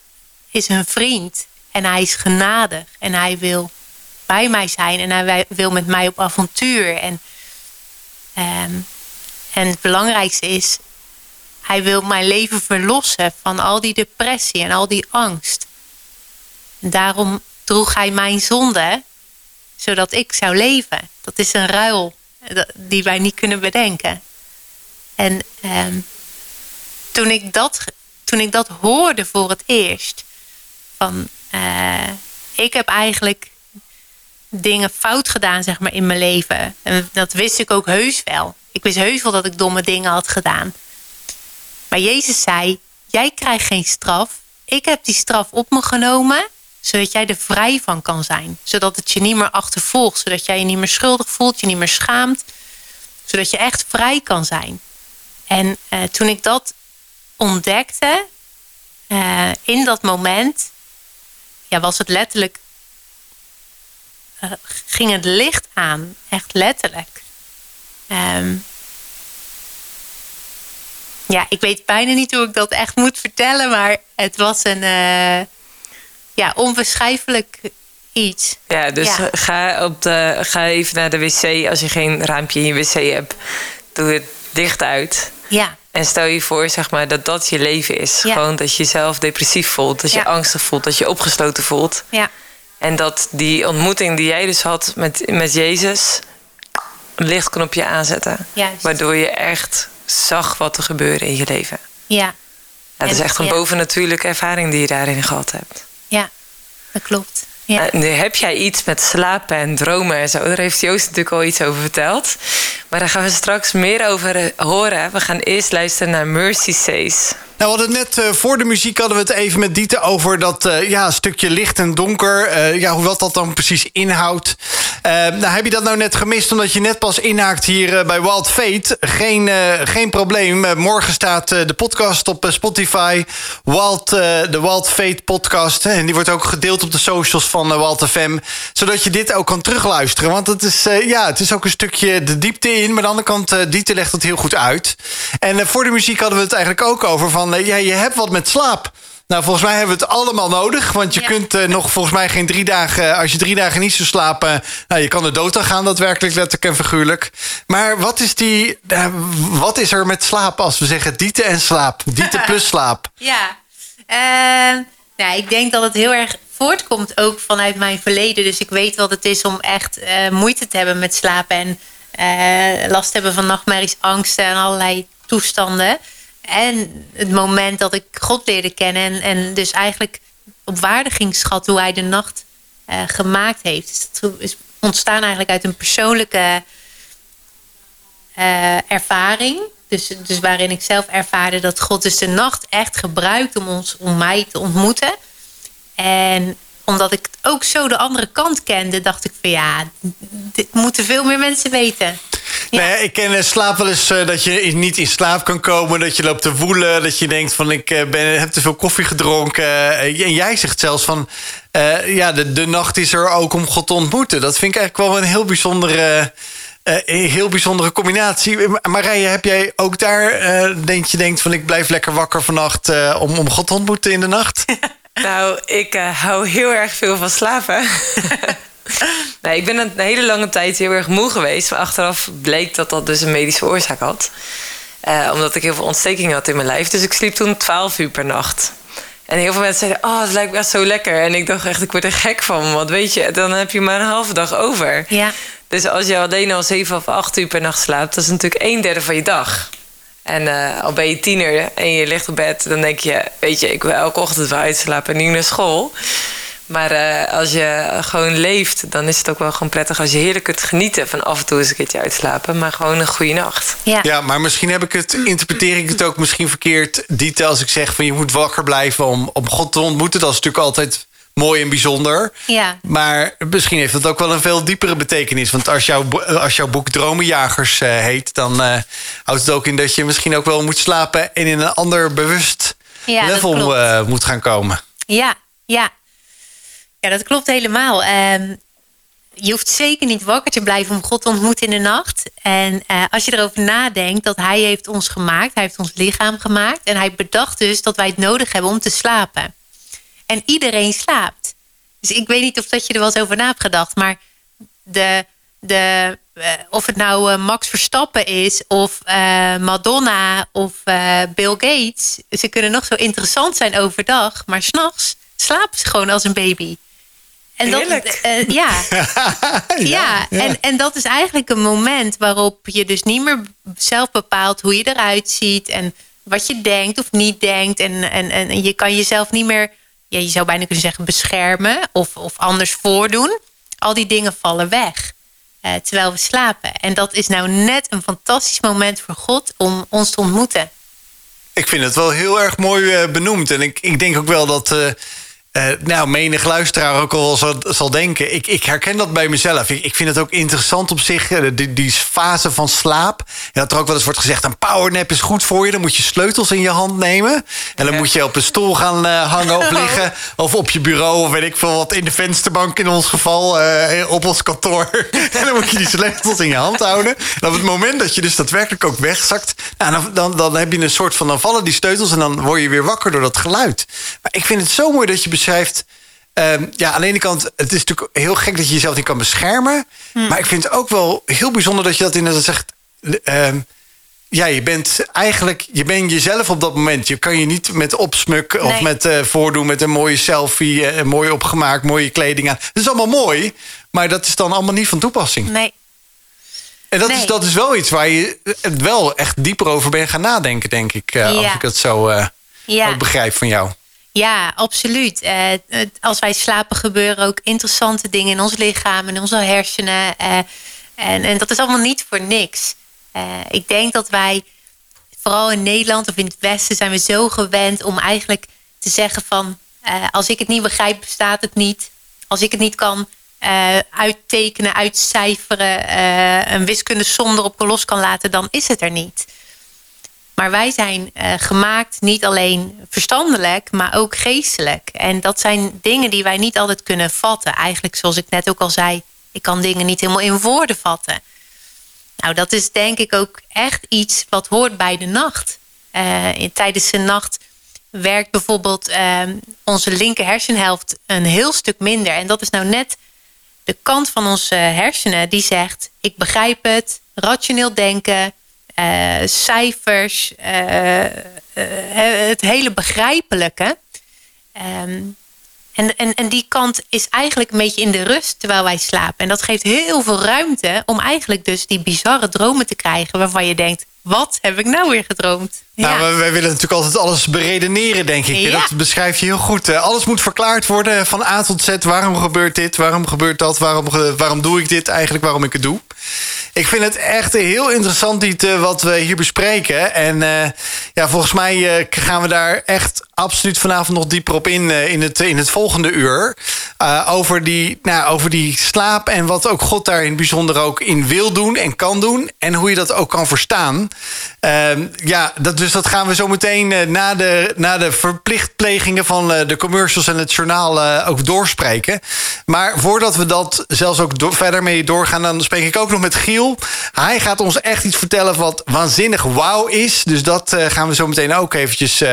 is een vriend. En hij is genadig. En hij wil bij mij zijn. En hij wil met mij op avontuur. En, um, en het belangrijkste is... Hij wil mijn leven verlossen van al die depressie en al die angst. En daarom droeg hij mijn zonde, zodat ik zou leven. Dat is een ruil die wij niet kunnen bedenken. En um, toen, ik dat, toen ik dat hoorde voor het eerst, van uh, ik heb eigenlijk dingen fout gedaan, zeg maar, in mijn leven. En dat wist ik ook heus wel. Ik wist heus wel dat ik domme dingen had gedaan. Maar Jezus zei: Jij krijgt geen straf. Ik heb die straf op me genomen, zodat jij er vrij van kan zijn. Zodat het je niet meer achtervolgt, zodat jij je niet meer schuldig voelt, je niet meer schaamt. Zodat je echt vrij kan zijn. En uh, toen ik dat ontdekte, uh, in dat moment, ja, was het letterlijk, uh, ging het licht aan, echt letterlijk. Um, ja, ik weet bijna niet hoe ik dat echt moet vertellen, maar het was een ja, onbeschrijfelijk iets. Ja, dus ja. Ga, op de, ga even naar de wc als je geen raampje in je wc hebt. Doe het dicht uit. Ja. En stel je voor, zeg maar, dat dat je leven is. Ja. Gewoon dat je jezelf depressief voelt, dat je angstig voelt, dat je opgesloten voelt. Ja. En dat die ontmoeting die jij dus had met, met Jezus, een lichtknopje aanzetten. Juist. Waardoor je echt zag wat er gebeurde in je leven. Ja. Het is echt een bovennatuurlijke ervaring die je daarin gehad hebt. Ja, dat klopt. Ja. nu heb jij iets met slapen en dromen en zo. Daar heeft Joost natuurlijk al iets over verteld. Maar daar gaan we straks meer over horen. We gaan eerst luisteren naar Mercy Says. Nou, we hadden net uh, voor de muziek hadden we het even met Dieter over dat uh, ja, stukje licht en donker. Uh, ja, hoe wat dat dan precies inhoudt. nou, heb je dat nou net gemist omdat je net pas inhaakt hier bij Wild Fate? Geen, geen probleem. morgen staat de podcast op Spotify. Wild, de Wild Fate podcast. En die wordt ook gedeeld op de socials van Wild FM. Zodat je dit ook kan terugluisteren. Want het is, ja, het is ook een stukje de diepte in. Maar aan de andere kant, Dieter legt het heel goed uit. En voor de muziek hadden we het eigenlijk ook over van ja, je hebt wat met slaap. Nou, volgens mij hebben we het allemaal nodig. Want je kunt uh, nog volgens mij geen drie dagen... Als je drie dagen niet zou slapen... Nou, je kan er dood aan gaan, daadwerkelijk letterlijk en figuurlijk. Maar wat is, die, uh, wat is er met slaap als we zeggen diete en slaap? Diete plus slaap. Ja, nou, ik denk dat het heel erg voortkomt ook vanuit mijn verleden. Dus ik weet wat het is om echt moeite te hebben met slapen... en last hebben van nachtmerries, angsten en allerlei toestanden... En het moment dat ik God leerde kennen. En, en dus eigenlijk op waarde ging hoe hij de nacht uh, gemaakt heeft. Dus is ontstaan eigenlijk uit een persoonlijke uh, ervaring. Dus, dus waarin ik zelf ervaarde dat God dus de nacht echt gebruikt om, ons, om mij te ontmoeten. En omdat ik ook zo de andere kant kende, dacht ik van ja, dit moeten veel meer mensen weten. Ja. Nee, ik ken uh, slaap wel eens uh, dat je niet in slaap kan komen. Dat je loopt te woelen. Dat je denkt van ik uh, ben, heb te veel koffie gedronken. en jij zegt zelfs van ja, de, de nacht is er ook om God te ontmoeten. Dat vind ik eigenlijk wel een heel bijzondere, heel bijzondere combinatie. Marije, heb jij ook daar, denk je denkt van ik blijf lekker wakker vannacht om, om God te ontmoeten in de nacht? nou, ik hou heel erg veel van slapen. nee, ik ben een hele lange tijd heel erg moe geweest. Maar achteraf bleek dat dat dus een medische oorzaak had. Uh, omdat ik heel veel ontstekingen had in mijn lijf. Dus ik sliep toen 12 uur per nacht. En heel veel mensen zeiden, oh, het lijkt best zo lekker. En ik dacht echt, ik word er gek van. Want weet je, dan heb je maar een halve dag over. Ja. Dus als je alleen al 7 of 8 uur per nacht slaapt... dat is natuurlijk een derde van je dag. En uh, al ben je tiener en je ligt op bed... dan denk je, weet je, ik wil elke ochtend wel uitslapen en niet naar school... Maar uh, als je gewoon leeft, dan is het ook wel gewoon prettig als je heerlijk kunt genieten van af en toe eens een keertje uitslapen, maar gewoon een goede nacht. Ja, ja maar misschien heb ik het, interpreteer ik het ook misschien verkeerd, Dieter, als ik zeg van je moet wakker blijven om, om God te ontmoeten. Dat is natuurlijk altijd mooi en bijzonder. Ja. Maar misschien heeft dat ook wel een veel diepere betekenis. Want als, jouw, als jouw boek Dromenjagers uh, heet, dan uh, houdt het ook in dat je misschien ook wel moet slapen en in een ander bewust ja, level uh, moet gaan komen. Ja, ja. Ja, dat klopt helemaal. Um, je hoeft zeker niet wakker te blijven om God te ontmoeten in de nacht. En uh, als je erover nadenkt dat Hij heeft ons gemaakt, Hij heeft ons lichaam gemaakt. En Hij bedacht dus dat wij het nodig hebben om te slapen. En iedereen slaapt. Dus ik weet niet of dat je er wel eens over na hebt gedacht. Maar de, de, uh, of het nou uh, Max Verstappen is, of Madonna, of Bill Gates. Ze kunnen nog zo interessant zijn overdag. Maar s'nachts slapen ze gewoon als een baby. En dat, uh, ja. ja. ja, En, en dat is eigenlijk een moment waarop je dus niet meer zelf bepaalt hoe je eruit ziet en wat je denkt of niet denkt. En, en, en je kan jezelf niet meer, ja, je zou bijna kunnen zeggen, beschermen of, of anders voordoen. Al die dingen vallen weg. Uh, terwijl we slapen. En dat is nou net een fantastisch moment voor God om ons te ontmoeten. Ik vind het wel heel erg mooi uh, benoemd. En ik, ik denk ook wel dat. Uh uh, nou, menig luisteraar ook al zal, zal denken. Ik, ik, herken dat bij mezelf. Ik, ik, vind het ook interessant op zich, eh, die, die fase van slaap. Ja, dat er ook wel eens wordt gezegd: een powernap is goed voor je. Dan moet je sleutels in je hand nemen. En dan moet je op een stoel gaan uh, hangen of liggen. Of op je bureau, of weet ik veel wat. In de vensterbank in ons geval, uh, op ons kantoor. en dan moet je die sleutels in je hand houden. En op het moment dat je dus daadwerkelijk ook wegzakt. Nou, dan, dan, dan heb je een soort van. Dan vallen die sleutels en dan word je weer wakker door dat geluid. Maar ik vind het zo mooi dat je Ehm, ja, aan de ene kant, het is natuurlijk heel gek dat je jezelf niet kan beschermen. Hm. Maar ik vind het ook wel heel bijzonder dat je dat inderdaad zegt. Uh, ja, je bent eigenlijk, je bent jezelf op dat moment. Je kan je niet met opsmuk of met uh, voordoen met een mooie selfie, uh, mooi opgemaakt, mooie kleding aan. Dat is allemaal mooi, maar dat is dan allemaal niet van toepassing. Nee. En dat, is, dat is wel iets waar je wel echt dieper over bent gaan nadenken, denk ik. Ja. Als ik het zo begrijp van jou. Ja, absoluut. Uh, als wij slapen gebeuren ook interessante dingen in ons lichaam, in onze hersenen. Uh, en, en dat is allemaal niet voor niks. ik denk dat wij, vooral in Nederland of in het Westen, zijn we zo gewend om eigenlijk te zeggen van... als ik het niet begrijp, bestaat het niet. Als ik het niet kan uittekenen, uitcijferen... een wiskunde som erop los kan laten, dan is het er niet. Maar wij zijn uh, gemaakt niet alleen verstandelijk, maar ook geestelijk. En dat zijn dingen die wij niet altijd kunnen vatten. Eigenlijk, zoals ik net ook al zei, ik kan dingen niet helemaal in woorden vatten. Nou, dat is denk ik ook echt iets wat hoort bij de nacht. Uh, tijdens de nacht werkt bijvoorbeeld uh, onze linker hersenhelft een heel stuk minder. En dat is nou net de kant van onze hersenen die zegt: ik begrijp het, rationeel denken, cijfers, uh, het hele begrijpelijke. Um, en, en, en die kant is eigenlijk een beetje in de rust terwijl wij slapen. En dat geeft heel veel ruimte om eigenlijk dus die bizarre dromen te krijgen waarvan je denkt: wat heb ik nou weer gedroomd? Nou, ja. wij willen natuurlijk altijd alles beredeneren, denk ik. Ja. Dat beschrijf je heel goed. Alles moet verklaard worden van A tot Z. Waarom gebeurt dit? Waarom gebeurt dat? Waarom, waarom doe ik dit eigenlijk? Waarom ik het doe? Ik vind het echt heel interessant dit, uh, wat we hier bespreken. En uh, ja, volgens mij uh, gaan we daar echt absoluut vanavond nog dieper op in in, het, in het volgende uur. over, die, nou, over die slaap en wat ook God daar in het bijzonder ook in wil doen en kan doen. En hoe je dat ook kan verstaan. Ehm, ja, dat, dus dat gaan we zo meteen na, de, na de verplichtplegingen van de commercials en het journaal ook doorspreken. Maar voordat we dat zelfs ook verder mee doorgaan, dan spreek ik ook nog met Giel. Hij gaat ons echt iets vertellen wat waanzinnig wauw is. Dus dat gaan we zo meteen ook eventjes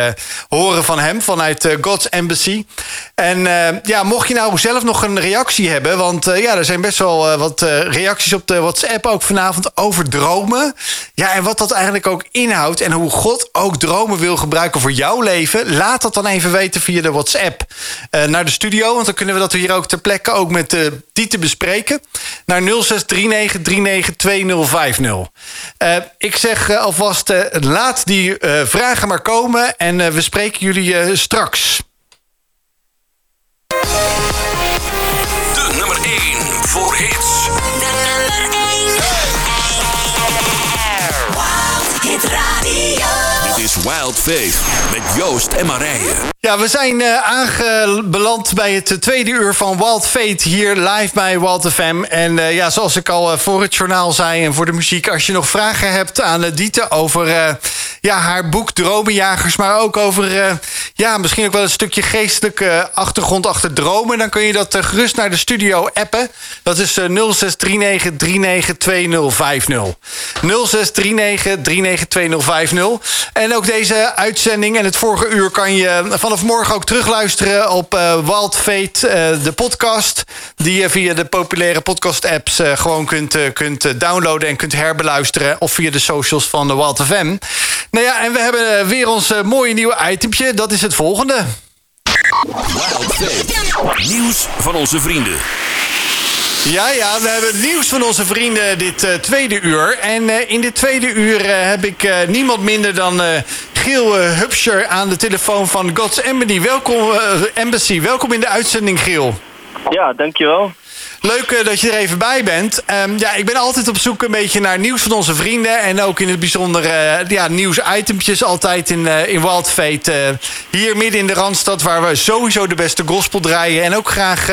horen van hem vanuit God's Embassy. En ja, mocht je nou zelf nog een reactie hebben, want ja, er zijn best wel wat reacties op de WhatsApp ook vanavond over dromen. Ja, en wat dat eigenlijk ook inhoudt en hoe God ook dromen wil gebruiken voor jouw leven. Laat dat dan even weten via de WhatsApp naar de studio, want dan kunnen we dat hier ook ter plekke ook met die te bespreken. Naar 0639392050. Uh, ik zeg uh, alvast, uh, laat die vragen maar komen en we spreken jullie straks. De nummer 1 voor hits. Is Wild Faith met Joost en Marije. Ja, we zijn uh, aangebeland bij het tweede uur van Wild Fate hier live bij Wild FM. En uh, ja, zoals ik al uh, voor het journaal zei en voor de muziek, als je nog vragen hebt aan Dieter over ja, haar boek Dromenjagers, maar ook over ja, misschien ook wel een stukje geestelijke achtergrond achter dromen, dan kun je dat gerust naar de studio appen. Dat is 0639392050. 0639392050. En ook deze uitzending en het vorige uur kan je vanaf vanaf morgen ook terugluisteren op uh, Wild Fate, uh, de podcast. Die je via de populaire podcast-apps uh, gewoon kunt, kunt downloaden en kunt herbeluisteren. Of via de socials van de Wild FM. Nou ja, en we hebben weer ons mooie nieuwe itempje. Dat is het volgende. Wild Fate. Nieuws van onze vrienden. Ja, ja, we hebben nieuws van onze vrienden dit uh, tweede uur. En uh, in dit tweede uur uh, heb ik niemand minder dan Giel Hupscher aan de telefoon van God's Embassy. Welkom, Embassy. Welkom in de uitzending, Giel. Ja, dankjewel. Leuk uh, dat je er even bij bent. Um, ja, ik ben altijd op zoek een beetje naar nieuws van onze vrienden. En ook in het bijzonder uh, ja, nieuwsitempjes altijd in, uh, in Wild hier midden in de Randstad waar we sowieso de beste gospel draaien. En ook graag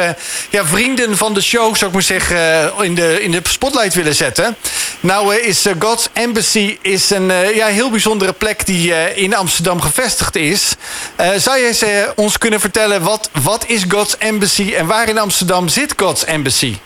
ja, vrienden van de show, zou ik maar zeggen, in, de, in de spotlight willen zetten. Nou is God's Embassy is een ja, heel bijzondere plek die in Amsterdam gevestigd is. zou jij ons kunnen vertellen, wat, wat is God's Embassy en waar in Amsterdam zit God's Embassy? aussi.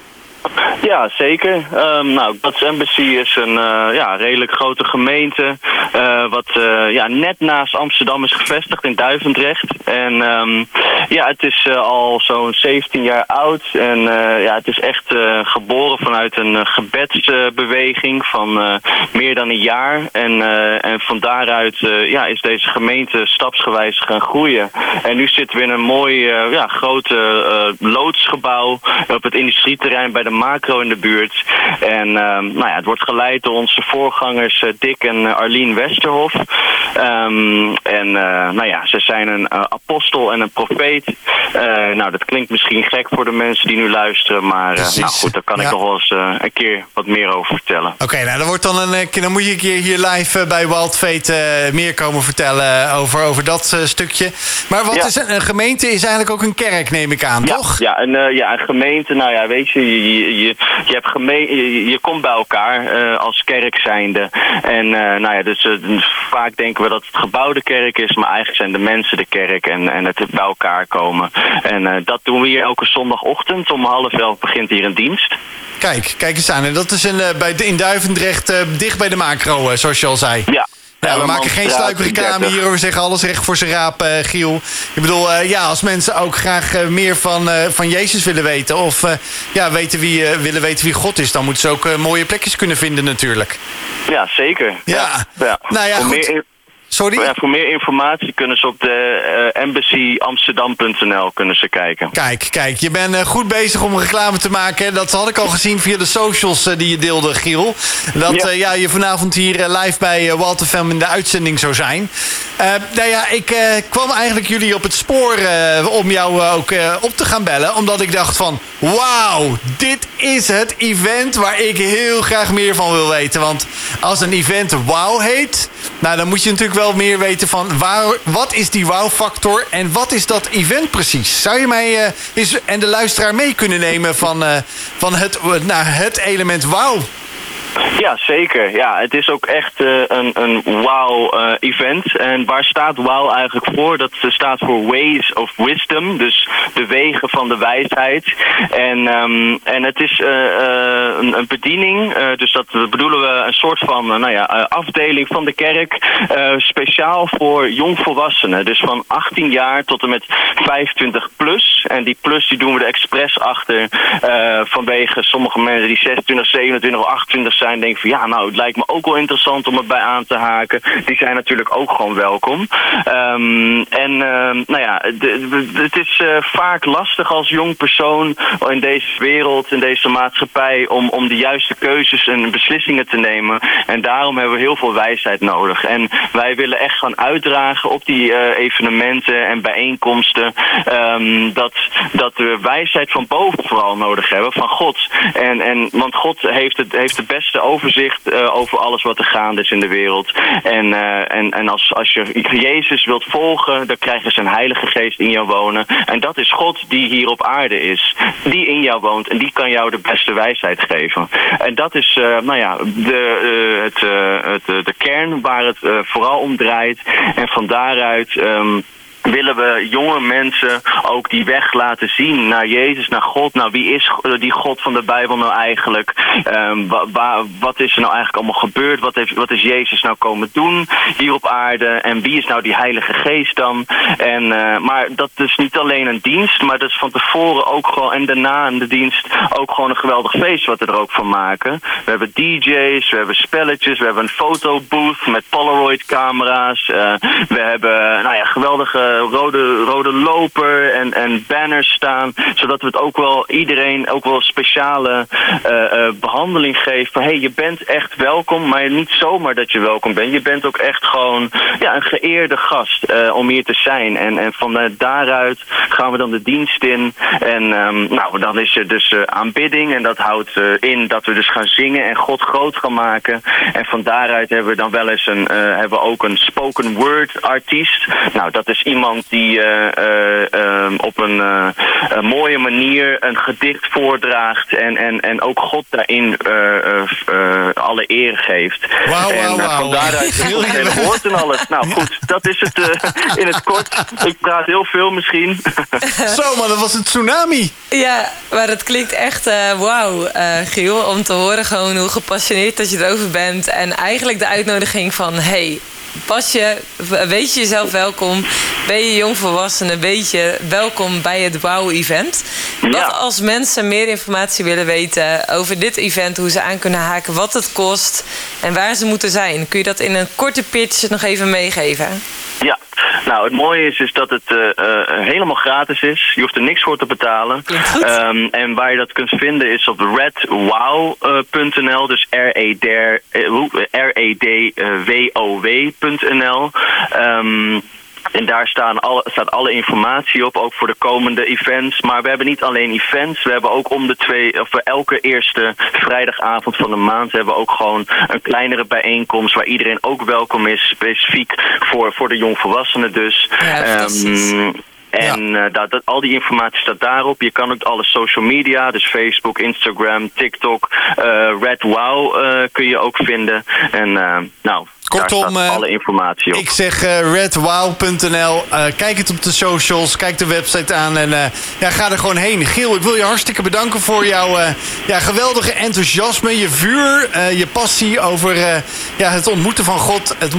Ja, zeker. Um, nou, Embassy is een uh, ja, redelijk grote gemeente. Uh, wat uh, ja, net naast Amsterdam is gevestigd in Duivendrecht. En um, ja, het is al zo'n 17 jaar oud. En ja, het is echt geboren vanuit een gebedsbeweging van meer dan een jaar. En, en van daaruit ja, is deze gemeente stapsgewijs gaan groeien. En nu zitten we in een mooi ja, grote loodsgebouw op het industrieterrein bij de macro in de buurt. En um, nou ja, het wordt geleid door onze voorgangers Dick en Arlene Westerhof. Um, en nou ja, ze zijn een apostel en een profeet. nou, dat klinkt misschien gek voor de mensen die nu luisteren, maar nou goed, daar kan ik nog wel eens een keer wat meer over vertellen. Oké, nou dan wordt dan een dan moet je een keer hier live bij Wild Fate meer komen vertellen over, over dat stukje. Maar wat is een, een, gemeente is eigenlijk ook een kerk, neem ik aan, toch? Ja, een, ja, een gemeente, nou ja, weet je, je, je, je, hebt geme je, je komt bij elkaar uh, als kerk zijnde. En uh, nou ja, dus vaak denken we dat het gebouw de kerk is, maar eigenlijk zijn de mensen de kerk en, en het bij elkaar komen. En dat doen we hier elke zondagochtend. Om half elf begint hier een dienst. Kijk, kijk eens aan. En dat is in, bij, in Duivendrecht, dicht bij de macro, zoals je al zei. Ja, ja, we maken geen sluikreclame hier. We zeggen alles recht voor zijn raap, uh, Giel. Ik bedoel, uh, ja, als mensen ook graag uh, meer van, van Jezus willen weten... of ja, weten wie, willen weten wie God is... dan moeten ze ook mooie plekjes kunnen vinden natuurlijk. Ja, zeker. Ja. ja. Nou ja, goed. Sorry? Ja, voor meer informatie kunnen ze op de uh, embassyamsterdam.nl kunnen ze kijken. Kijk, kijk, je bent uh, goed bezig om reclame te maken. Dat had ik al gezien via de socials uh, die je deelde, Giel. Dat ja. ja je vanavond hier live bij Walter Fem in de uitzending zou zijn. nou ja, ik kwam eigenlijk jullie op het spoor om jou ook op te gaan bellen. Omdat ik dacht van, wauw, dit is het event waar ik heel graag meer van wil weten. Want als een event wow heet, nou dan moet je natuurlijk wel meer weten van waar, wat is die wow-factor en wat is dat event precies? Zou je mij uh, eens, en de luisteraar mee kunnen nemen van, uh, van het, naar het element wow? Ja, zeker. Ja, het is ook echt uh, een, een wow-event. Uh, en waar staat wow eigenlijk voor? Dat staat voor Ways of Wisdom, dus de wegen van de wijsheid. En, um, en het is een, een, bediening, dus dat bedoelen we een soort van nou ja, afdeling van de kerk, speciaal voor jongvolwassenen. Dus van 18 jaar tot en met 25 plus. En die plus die doen we er expres achter vanwege sommige mensen die 26, 27 of 28 zijn zijn denken van ja, nou, het lijkt me ook wel interessant om erbij aan te haken. Die zijn natuurlijk ook gewoon welkom. Um, en um, nou ja, het is uh, vaak lastig als jong persoon in deze wereld, in deze maatschappij, om, om de juiste keuzes en beslissingen te nemen. En daarom hebben we heel veel wijsheid nodig. En wij willen echt gaan uitdragen op die uh, evenementen en bijeenkomsten um, dat, dat we wijsheid van boven vooral nodig hebben, van God. En, en, want God heeft, het, heeft de beste overzicht uh, over alles wat er gaande is in de wereld. En, uh, en, en als, als je Jezus wilt volgen, dan krijg je zijn heilige geest in jou wonen. En dat is God die hier op aarde is. Die in jou woont en die kan jou de beste wijsheid geven. En dat is uh, nou ja, de, het, het, de kern waar het vooral om draait. En van daaruit... Um, willen we jonge mensen ook die weg laten zien naar Jezus, naar God. Nou, wie is die God van de Bijbel nou eigenlijk? Um, wat is er nou eigenlijk allemaal gebeurd? Wat, heeft, wat is Jezus nou komen doen hier op aarde? En wie is nou die Heilige Geest dan? En, uh, maar dat is niet alleen een dienst, maar dat is van tevoren ook gewoon, en daarna in de dienst, ook gewoon een geweldig feest wat we er ook van maken. We hebben DJ's, we hebben spelletjes, we hebben een fotobooth met Polaroid camera's. Uh, we hebben, nou ja, geweldige eh, rode, rode loper en, en banners staan. Zodat we het ook wel iedereen ook wel speciale uh, uh, behandeling geven. Van hey, je bent echt welkom, maar niet zomaar dat je welkom bent. Je bent ook echt gewoon ja, een geëerde gast om hier te zijn. En, en van daaruit gaan we dan de dienst in. En um, nou, dan is er dus aanbidding. En dat houdt in dat we dus gaan zingen en God groot gaan maken. En van daaruit hebben we dan wel eens een, hebben we ook een spoken word artiest. Nou, dat is iemand die uh, uh, op een uh, mooie manier een gedicht voordraagt en, en, en ook God daarin alle eer geeft. Wow, en wow, van daaruit heel hele woord en alles. Nou goed, dat is het in het kort. Ik praat heel veel misschien. Zo, maar dat was een tsunami. Ja, maar het klinkt echt wauw, Giel, om te horen gewoon hoe gepassioneerd dat je erover bent. En eigenlijk de uitnodiging van, hey, pas je, weet je jezelf welkom. Ben je jongvolwassene, weet je welkom bij het Wow-event. Wat als mensen meer informatie willen weten over dit event, hoe ze aan kunnen haken, wat het kost en waar ze moeten zijn. Kun je dat in een korte pitch nog even meegeven? Ja, nou het mooie is, is dat het uh, helemaal gratis is. Je hoeft er niks voor te betalen. Um, en waar je dat kunt vinden is op redwow.nl, dus R-E-D-W-O-W.nl. Um, en daar staan alle, staat alle informatie op, ook voor de komende events. Maar we hebben niet alleen events, we hebben ook om de twee, of elke eerste vrijdagavond van de maand hebben we ook gewoon een kleinere bijeenkomst waar iedereen ook welkom is, specifiek voor, voor de jongvolwassenen dus. Ja, um, en ja. uh, dat, dat, al die informatie staat daarop. Je kan ook alle social media, dus Facebook, Instagram, TikTok, uh, Red Wow uh, kun je ook vinden. En nou, Kortom, uh, alle informatie op. Ik zeg uh, redwow.nl. Uh, kijk het op de socials, kijk de website aan en ja, ga er gewoon heen. Giel, ik wil je hartstikke bedanken voor jouw ja, geweldige enthousiasme, je vuur, je passie over ja, het ontmoeten van God, het,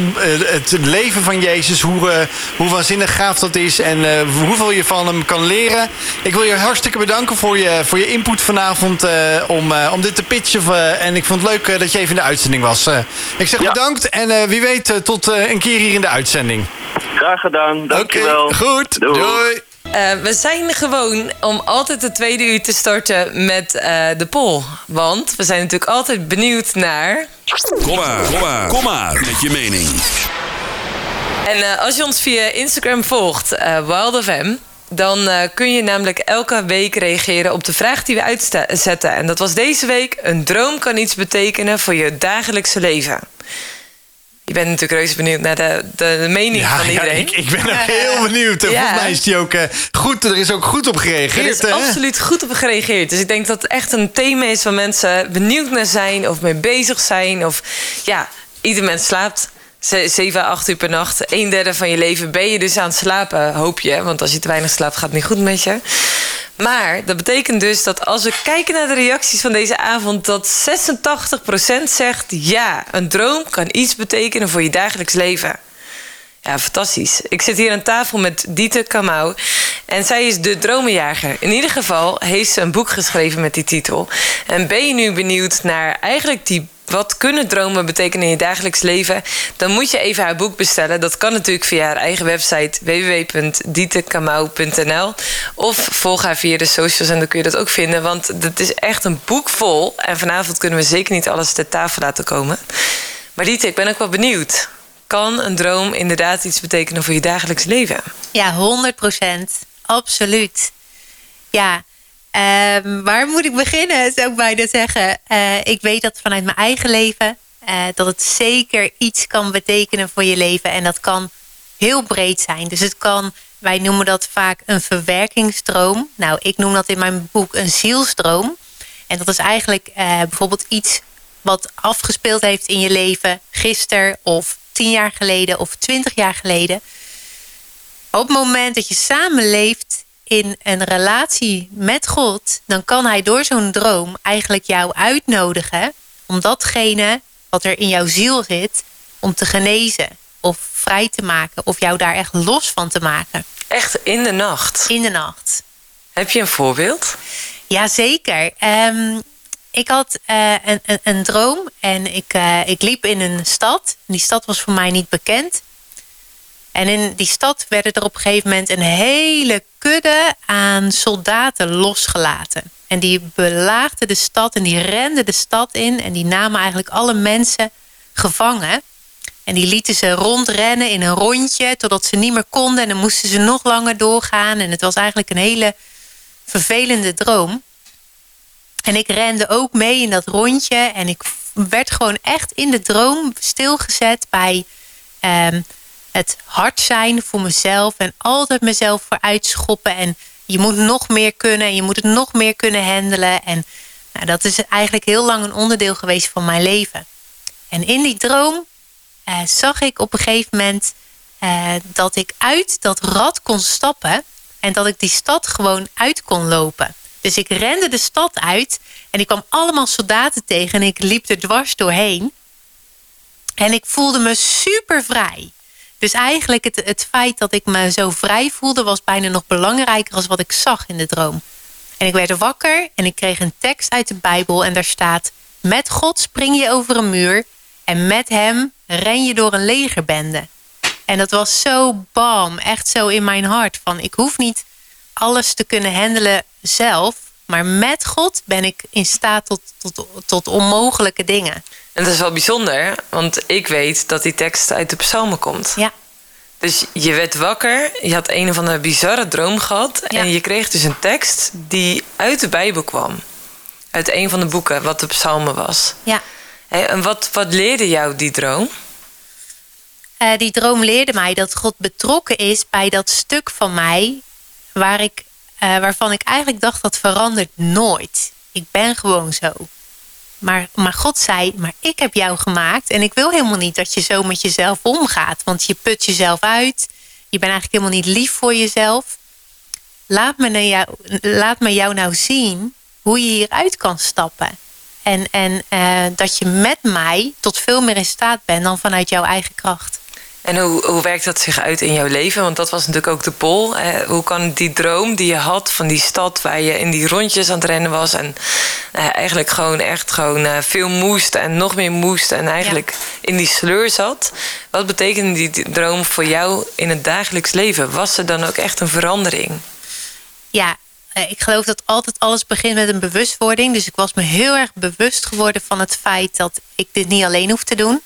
het leven van Jezus, hoe, hoe waanzinnig gaaf dat is en hoeveel je van hem kan leren. Ik wil je hartstikke bedanken voor je, voor je input vanavond om, om dit te pitchen. en ik vond het leuk dat je even in de uitzending was. ik zeg bedankt en eh, wie weet, eh, tot eh, een keer hier in de uitzending. Graag gedaan, dankjewel. Okay, goed, doei. doei. we zijn gewoon om altijd de tweede uur te starten met de poll. Want we zijn natuurlijk altijd benieuwd naar... Kom maar, kom maar, kom maar met je mening. En als je ons via Instagram volgt, uh, WildFM... dan kun je namelijk elke week reageren op de vraag die we uitzetten. En dat was deze week... een droom kan iets betekenen voor je dagelijkse leven. Je bent natuurlijk reuze benieuwd naar de, de, mening van iedereen. Ja, ik, ik, ben ook heel benieuwd. En volgens mij is die ook uh, goed. Er is ook goed op gereageerd. Er is absoluut goed op gereageerd. Dus ik denk dat het echt een thema is waar mensen benieuwd naar zijn of mee bezig zijn. Of ja, ieder mens slaapt. 7 8 uur per nacht. Een derde van je leven ben je dus aan het slapen, hoop je. Want als je te weinig slaapt, gaat het niet goed met je. Maar dat betekent dus dat als we kijken naar de reacties van deze avond, dat 86% zegt ja, een droom kan iets betekenen voor je dagelijks leven. Ja, fantastisch. Ik zit hier aan tafel met Dieter Kamau. En zij is de dromenjager. In ieder geval heeft ze een boek geschreven met die titel. En ben je nu benieuwd naar eigenlijk die wat kunnen dromen betekenen in je dagelijks leven? Dan moet je even haar boek bestellen. Dat kan natuurlijk via haar eigen website www.dietekamau.nl of volg haar via de socials en dan kun je dat ook vinden. Want het is echt een boek vol. En vanavond kunnen we zeker niet alles ter tafel laten komen. Maar Dieter, ik ben ook wel benieuwd. Kan een droom inderdaad iets betekenen voor je dagelijks leven? Ja, 100 procent. Absoluut. Ja, Um, waar moet ik beginnen, zou ik bijna zeggen. Uh, ik weet dat vanuit mijn eigen leven... Uh, dat het zeker iets kan betekenen voor je leven. En dat kan heel breed zijn. Dus het kan, wij noemen dat vaak een verwerkingsstroom. Nou, ik noem dat in mijn boek een zielstroom. En dat is eigenlijk uh, bijvoorbeeld iets wat afgespeeld heeft in je leven... gisteren of tien jaar geleden of twintig jaar geleden. Op het moment dat je samenleeft in een relatie met God, dan kan hij door zo'n droom eigenlijk jou uitnodigen om datgene wat er in jouw ziel zit, om te genezen of vrij te maken of jou daar echt los van te maken. Echt in de nacht? In de nacht. Heb je een voorbeeld? Jazeker. Um, ik had uh, een, een, een, droom en ik, uh, ik liep in een stad. Die stad was voor mij niet bekend. En in die stad werden er op een gegeven moment een hele kudde aan soldaten losgelaten. En die belaagden de stad en die renden de stad in. En die namen eigenlijk alle mensen gevangen. En die lieten ze rondrennen in een rondje totdat ze niet meer konden. En dan moesten ze nog langer doorgaan. En het was eigenlijk een hele vervelende droom. En ik rende ook mee in dat rondje. En ik werd gewoon echt in de droom stilgezet bij um, het hard zijn voor mezelf en altijd mezelf vooruit schoppen. En je moet nog meer kunnen en je moet het nog meer kunnen handelen. En nou, dat is eigenlijk heel lang een onderdeel geweest van mijn leven. En in die droom eh, zag ik op een gegeven moment eh, dat ik uit dat rad kon stappen en dat ik die stad gewoon uit kon lopen. Dus ik rende de stad uit en ik kwam allemaal soldaten tegen en ik liep er dwars doorheen. En ik voelde me super vrij. Dus eigenlijk het, het feit dat ik me zo vrij voelde... was bijna nog belangrijker als wat ik zag in de droom. En ik werd wakker en ik kreeg een tekst uit de Bijbel... en daar staat... Met God spring je over een muur... en met hem ren je door een legerbende. En dat was zo bam, echt zo in mijn hart. Van ik hoef niet alles te kunnen handelen zelf. Maar met God ben ik in staat tot, tot, tot onmogelijke dingen. En dat is wel bijzonder, want ik weet dat die tekst uit de psalmen komt. Ja. Dus je werd wakker, je had een of andere bizarre droom gehad... en je kreeg dus een tekst die uit de Bijbel kwam. Uit een van de boeken, wat de psalmen was. Ja. En wat, wat leerde jou die droom? Uh, die droom leerde mij dat God betrokken is bij dat stuk van mij... Waar ik, uh, waarvan ik eigenlijk dacht dat verandert nooit. Ik ben gewoon zo. Maar, maar God zei, maar ik heb jou gemaakt en ik wil helemaal niet dat je zo met jezelf omgaat. Want je put jezelf uit. Je bent eigenlijk helemaal niet lief voor jezelf. Laat me, jou, laat me jou nou zien hoe je hieruit kan stappen. En, en uh, dat je met mij tot veel meer in staat bent dan vanuit jouw eigen kracht. En hoe, hoe werkt dat zich uit in jouw leven? Want dat was natuurlijk ook de pol. Hoe kan die droom die je had van die stad waar je in die rondjes aan het rennen was en eh, eigenlijk gewoon echt gewoon eh, veel moest en nog meer moest en eigenlijk in die sleur zat. Wat betekende die droom voor jou in het dagelijks leven? Was er dan ook echt een verandering? Ja, eh, ik geloof dat altijd alles begint met een bewustwording. Dus ik was me heel erg bewust geworden van het feit dat ik dit niet alleen hoef te doen.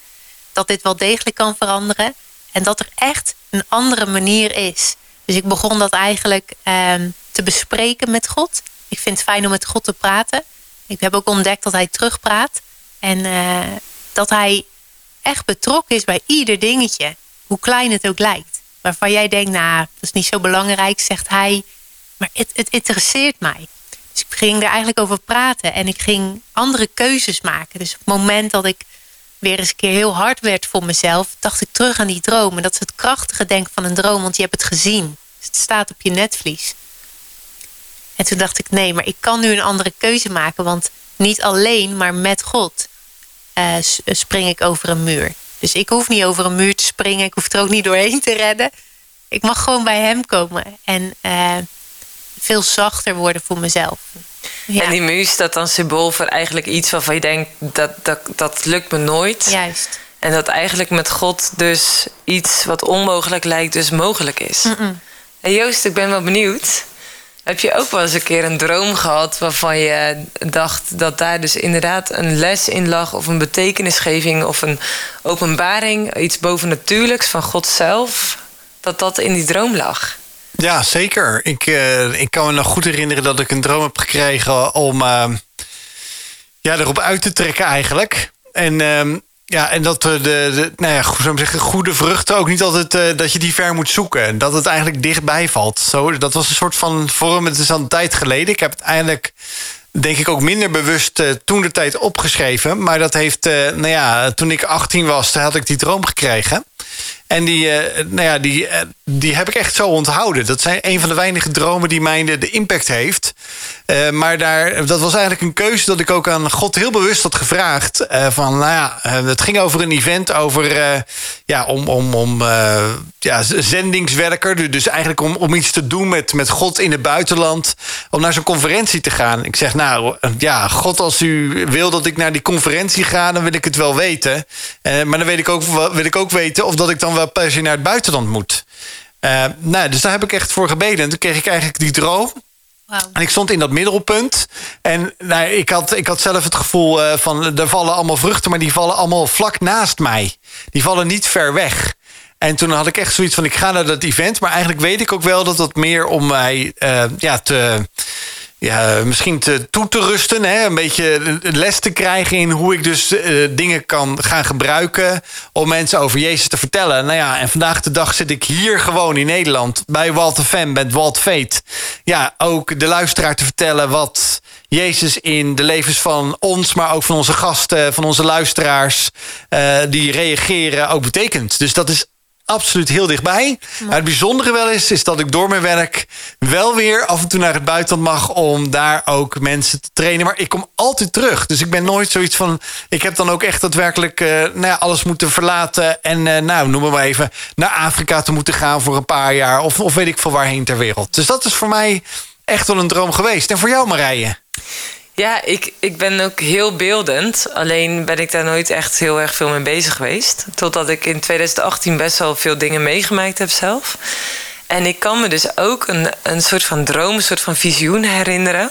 Dat dit wel degelijk kan veranderen. En dat er echt een andere manier is. Dus ik begon dat eigenlijk ehm, te bespreken met God. Ik vind het fijn om met God te praten. Ik heb ook ontdekt dat hij terugpraat. En uh, dat hij echt betrokken is bij ieder dingetje. Hoe klein het ook lijkt. Waarvan jij denkt, nou, dat is niet zo belangrijk, zegt hij. Maar het, het interesseert mij. Dus ik ging er eigenlijk over praten. En ik ging andere keuzes maken. Dus op het moment dat ik weer eens een keer heel hard werd voor mezelf, dacht ik terug aan die droom. En dat is het krachtige denken van een droom, want je hebt het gezien. het staat op je netvlies. En toen dacht ik, nee, maar ik kan nu een andere keuze maken. Want niet alleen, maar met God uh, spring ik over een muur. Dus ik hoef niet over een muur te springen. Ik hoef er ook niet doorheen te redden. Ik mag gewoon bij hem komen. En uh, veel zachter worden voor mezelf. Ja. En die muur staat dan symbool voor eigenlijk iets waarvan je denkt... dat, dat, dat lukt me nooit. Juist. En dat eigenlijk met God dus iets wat onmogelijk lijkt dus mogelijk is. Mm En Joost, ik ben wel benieuwd. Heb je ook wel eens een keer een droom gehad waarvan je dacht dat daar dus inderdaad een les in lag, of een betekenisgeving of een openbaring, iets bovennatuurlijks van God zelf, dat dat in die droom lag? Ja, zeker. Ik, uh, ik kan me nog goed herinneren dat ik een droom heb gekregen om uh, ja, erop uit te trekken eigenlijk. En, uh, ja, en dat de, de, nou ja, zou zeggen, goede vruchten ook niet altijd uh, dat je die ver moet zoeken. En dat het eigenlijk dichtbij valt. Zo, dat was een soort van vorm. Het is al een tijd geleden. Ik heb het eigenlijk denk ik ook minder bewust toen de tijd opgeschreven. Maar dat heeft, nou ja, toen ik 18 was, had ik die droom gekregen. En die, uh, nou ja, die, die heb ik echt zo onthouden. Dat zijn een van de weinige dromen die mij de, de impact heeft. Maar daar, dat was eigenlijk een keuze dat ik ook aan God heel bewust had gevraagd. Van, nou ja, het ging over een event, over ja, om, om, om ja, zendingswerker. Dus eigenlijk om, om iets te doen met, met God in het buitenland. Om naar zo'n conferentie te gaan. Ik zeg, nou ja, God, als u wil dat ik naar die conferentie ga, dan wil ik het wel weten. maar dan weet ik ook, wil ik ook weten of dat ik dan wel per se naar het buitenland moet. Uh, nou, dus daar heb ik echt voor gebeden. En toen kreeg ik eigenlijk die droom. Wow. En ik stond in dat middelpunt. En nou, ik, had, ik had zelf het gevoel uh, van... er vallen allemaal vruchten, maar die vallen allemaal vlak naast mij. Die vallen niet ver weg. En toen had ik echt zoiets van... ik ga naar dat event. Maar eigenlijk weet ik ook wel dat dat meer om mij uh, ja, te ja, misschien te, toe te rusten. Hè? Een beetje les te krijgen in hoe ik dus uh, dingen kan gaan gebruiken om mensen over Jezus te vertellen. Nou ja, en vandaag de dag zit ik hier gewoon in Nederland bij Walter Fem met Walt Veet. Ja, ook de luisteraar te vertellen wat Jezus in de levens van ons, maar ook van onze gasten, van onze luisteraars uh, die reageren ook betekent. Dus dat is absoluut heel dichtbij. Maar het bijzondere wel is, is dat ik door mijn werk wel weer af en toe naar het buitenland mag om daar ook mensen te trainen. Maar ik kom altijd terug. Dus ik ben nooit zoiets van. Ik heb dan ook echt daadwerkelijk uh, nou ja, alles moeten verlaten. En uh, nou, noem maar even, naar Afrika te moeten gaan voor een paar jaar. Of, of weet ik veel waarheen ter wereld. Dus dat is voor mij echt wel een droom geweest. En voor jou, Marije? Ja, ik, ik ben ook heel beeldend. Alleen ben ik daar nooit echt heel erg veel mee bezig geweest. Totdat ik in 2018 best wel veel dingen meegemaakt heb zelf. En ik kan me dus ook een, een soort van droom, een soort van visioen herinneren.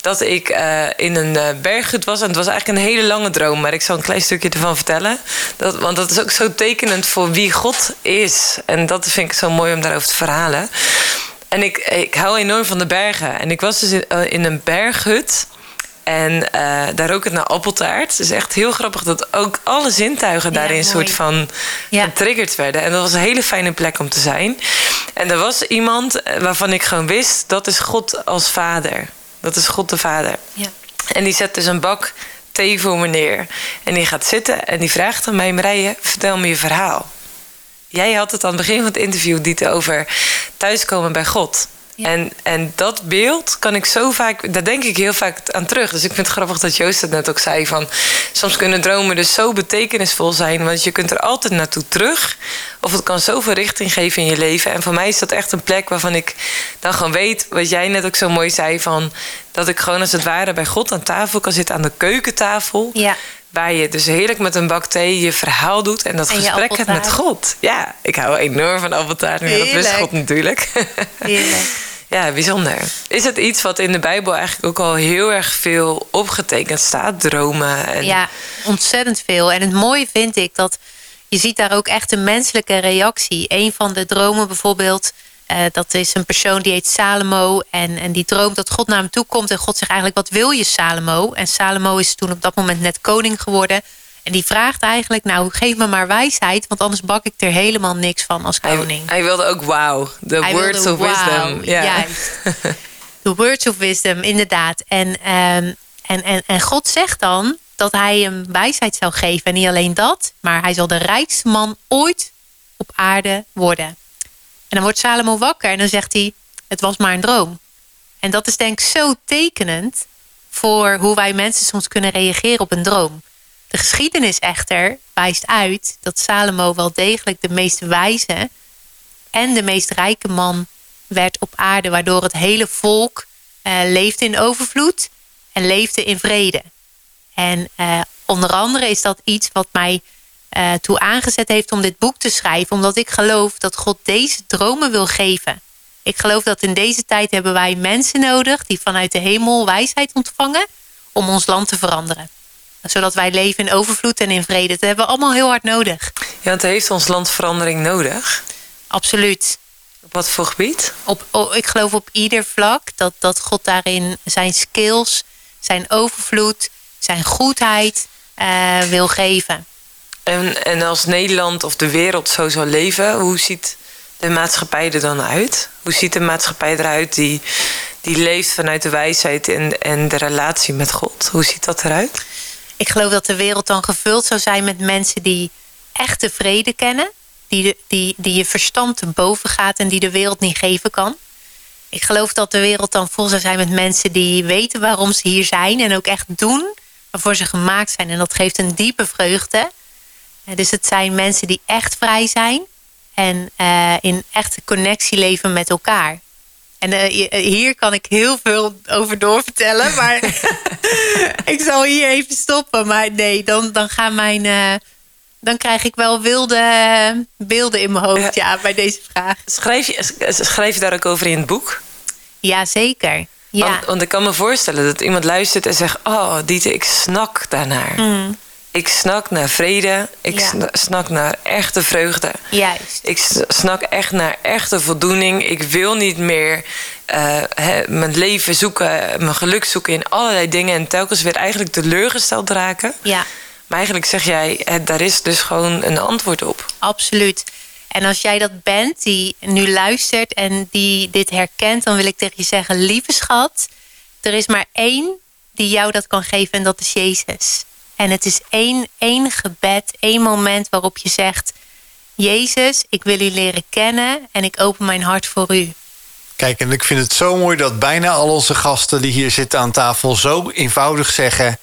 Dat ik uh, in een uh, berghut was. En het was eigenlijk een hele lange droom. Maar ik zal een klein stukje ervan vertellen. Dat, want dat is ook zo tekenend voor wie God is. En dat vind ik zo mooi om daarover te verhalen. En ik, ik hou enorm van de bergen. En ik was dus in, uh, in een berghut. En uh, daar rook het naar appeltaart. Het is echt heel grappig dat ook alle zintuigen daarin soort van ja. getriggerd werden. En dat was een hele fijne plek om te zijn. En er was iemand waarvan ik gewoon wist... dat is God als vader. Dat is God de vader. Ja. En die zet dus een bak thee voor me neer. En die gaat zitten en die vraagt aan mij... Marije, vertel me je verhaal. Jij had het aan het begin van het interview... dit over thuiskomen bij God... Ja. En, en dat beeld kan ik zo vaak, daar denk ik heel vaak aan terug. Dus ik vind het grappig dat Joost het net ook zei: van soms kunnen dromen dus zo betekenisvol zijn, want je kunt er altijd naartoe terug. Of het kan zoveel richting geven in je leven. En voor mij is dat echt een plek waarvan ik dan gewoon weet, wat jij net ook zo mooi zei: van dat ik gewoon als het ware bij God aan tafel kan zitten, aan de keukentafel. Ja. Waar je dus heerlijk met een bak thee je verhaal doet en dat en gesprek hebt met God. Ja, ik hou enorm van appeltaart, dat wist God natuurlijk. Heerlijk. Ja, bijzonder. Is het iets wat in de Bijbel eigenlijk ook al heel erg veel opgetekend staat? Dromen? En... Ja, ontzettend veel. En het mooie vind ik dat je ziet daar ook echt een menselijke reactie. Een van de dromen bijvoorbeeld, uh, dat is een persoon die heet Salomo. En, en die droomt dat God naar hem toe komt. En God zegt eigenlijk, wat wil je Salomo? En Salomo is toen op dat moment net koning geworden. En die vraagt eigenlijk, nou geef me maar wijsheid, want anders bak ik er helemaal niks van als koning. Hij, hij wilde ook wow, the words of wow, wisdom. Ja. Juist. The words of wisdom, inderdaad. En, um, en, en, en God zegt dan dat hij hem wijsheid zou geven. En niet alleen dat, maar hij zal de rijkste man ooit op aarde worden. En dan wordt Salomo wakker en dan zegt hij, het was maar een droom. En dat is denk ik zo tekenend voor hoe wij mensen soms kunnen reageren op een droom. De geschiedenis echter wijst uit dat Salomo wel degelijk de meest wijze en de meest rijke man werd op aarde, waardoor het hele volk uh, leefde in overvloed en leefde in vrede. En uh, onder andere is dat iets wat mij uh, toe aangezet heeft om dit boek te schrijven, omdat ik geloof dat God deze dromen wil geven. Ik geloof dat in deze tijd hebben wij mensen nodig die vanuit de hemel wijsheid ontvangen om ons land te veranderen zodat wij leven in overvloed en in vrede. Dat hebben we allemaal heel hard nodig. Ja, want heeft ons land verandering nodig? Absoluut. Op wat voor gebied? Op, oh, ik geloof op ieder vlak dat, dat God daarin zijn skills, zijn overvloed, zijn goedheid uh, wil geven. En, en als Nederland of de wereld zo zou leven, hoe ziet de maatschappij er dan uit? Hoe ziet de maatschappij eruit die, die leeft vanuit de wijsheid en, en de relatie met God? Hoe ziet dat eruit? Ik geloof dat de wereld dan gevuld zou zijn met mensen die echte vrede kennen. Die, de, die, die je verstand te boven gaat en die de wereld niet geven kan. Ik geloof dat de wereld dan vol zou zijn met mensen die weten waarom ze hier zijn. En ook echt doen waarvoor ze gemaakt zijn. En dat geeft een diepe vreugde. Dus het zijn mensen die echt vrij zijn. En uh, in echte connectie leven met elkaar. En uh, hier kan ik heel veel over doorvertellen. Maar ik zal hier even stoppen. Maar nee, dan, dan gaan mijn. Uh, dan krijg ik wel wilde beelden in mijn hoofd, ja, bij deze vraag. Schrijf je, schrijf je daar ook over in het boek? Ja, zeker. Ja. Want, want, ik kan me voorstellen dat iemand luistert en zegt: Oh, Dieter, ik snak daarnaar. Mm. Ik snak naar vrede. Ik ja. snak naar echte vreugde. Juist. Ik snak echt naar echte voldoening. Ik wil niet meer uh, mijn leven zoeken, mijn geluk zoeken in allerlei dingen en telkens weer eigenlijk teleurgesteld raken. Ja. Maar eigenlijk zeg jij, daar is dus gewoon een antwoord op. Absoluut. En als jij dat bent, die nu luistert en die dit herkent, dan wil ik tegen je zeggen: lieve schat, er is maar één die jou dat kan geven en dat is Jezus. En het is één, één gebed, één moment waarop je zegt: Jezus, ik wil u leren kennen en ik open mijn hart voor u. Kijk, en ik vind het zo mooi dat bijna al onze gasten die hier zitten aan tafel zo eenvoudig zeggen: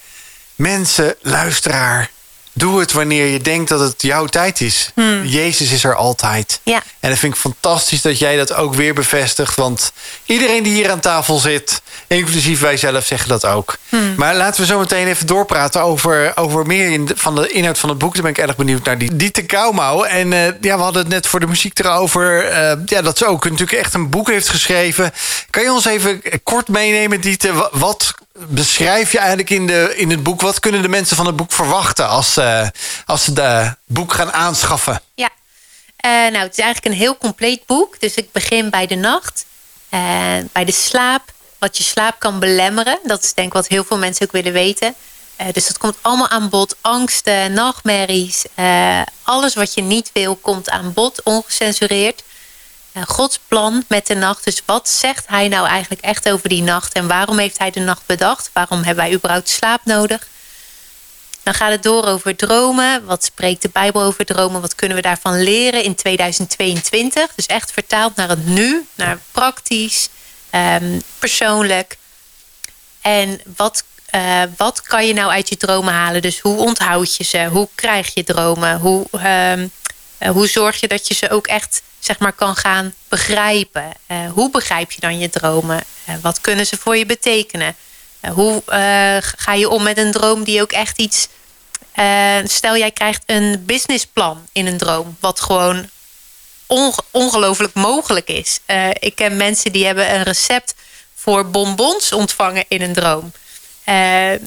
Mensen, luisteraar, doe het wanneer je denkt dat het jouw tijd is. Hmm. Jezus is er altijd. Ja. En dat vind ik fantastisch dat jij dat ook weer bevestigt. Want iedereen die hier aan tafel zit, inclusief wij zelf, zeggen dat ook. Hmm. Maar laten we zo meteen even doorpraten over, over meer in van de inhoud van het boek. Daar ben ik erg benieuwd naar. Die Dieter Kouwmouw. En uh, ja, we hadden het net voor de muziek erover. Uh, ja, dat ze ook natuurlijk echt een boek heeft geschreven. Kan je ons even kort meenemen, Dieter? Wat beschrijf je eigenlijk in, de, in het boek? Wat kunnen de mensen van het boek verwachten als, uh, als ze het boek gaan aanschaffen? Ja, uh, nou, het is eigenlijk een heel compleet boek. Dus ik begin bij de nacht, uh, bij de slaap, wat je slaap kan belemmeren. Dat is denk ik wat heel veel mensen ook willen weten. dus dat komt allemaal aan bod. Angsten, nachtmerries, alles wat je niet wil komt aan bod, ongecensureerd. Gods plan met de nacht. Dus wat zegt hij nou eigenlijk echt over die nacht? En waarom heeft hij de nacht bedacht? Waarom hebben wij überhaupt slaap nodig? Dan gaat het door over dromen. Wat spreekt de Bijbel over dromen? Wat kunnen we daarvan leren in 2022? Dus echt vertaald naar het nu, naar praktisch, um, persoonlijk. En wat, uh, wat kan je nou uit je dromen halen? Dus hoe onthoud je ze? Hoe krijg je dromen? Hoe, um, uh, hoe zorg je dat je ze ook echt zeg maar, kan gaan begrijpen. Uh, hoe begrijp je dan je dromen? Uh, wat kunnen ze voor je betekenen? Hoe ga je om met een droom die ook echt iets. stel, jij krijgt een businessplan in een droom, wat gewoon onge ongelooflijk mogelijk is. ik ken mensen die hebben een recept voor bonbons ontvangen in een droom.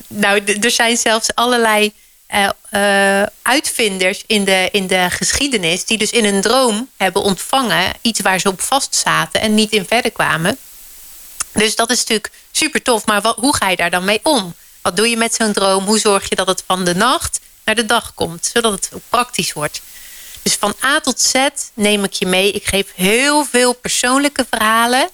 nou, er zijn zelfs allerlei uh, uh, uitvinders in de, in de geschiedenis, die dus in een droom hebben ontvangen iets waar ze op vast zaten en niet in verder kwamen. Dus dat is natuurlijk super tof, maar hoe ga je daar dan mee om? Wat doe je met zo'n droom? Hoe zorg je dat het van de nacht naar de dag komt, zodat het praktisch wordt? Dus van A tot Z neem ik je mee. Ik geef heel veel persoonlijke verhalen.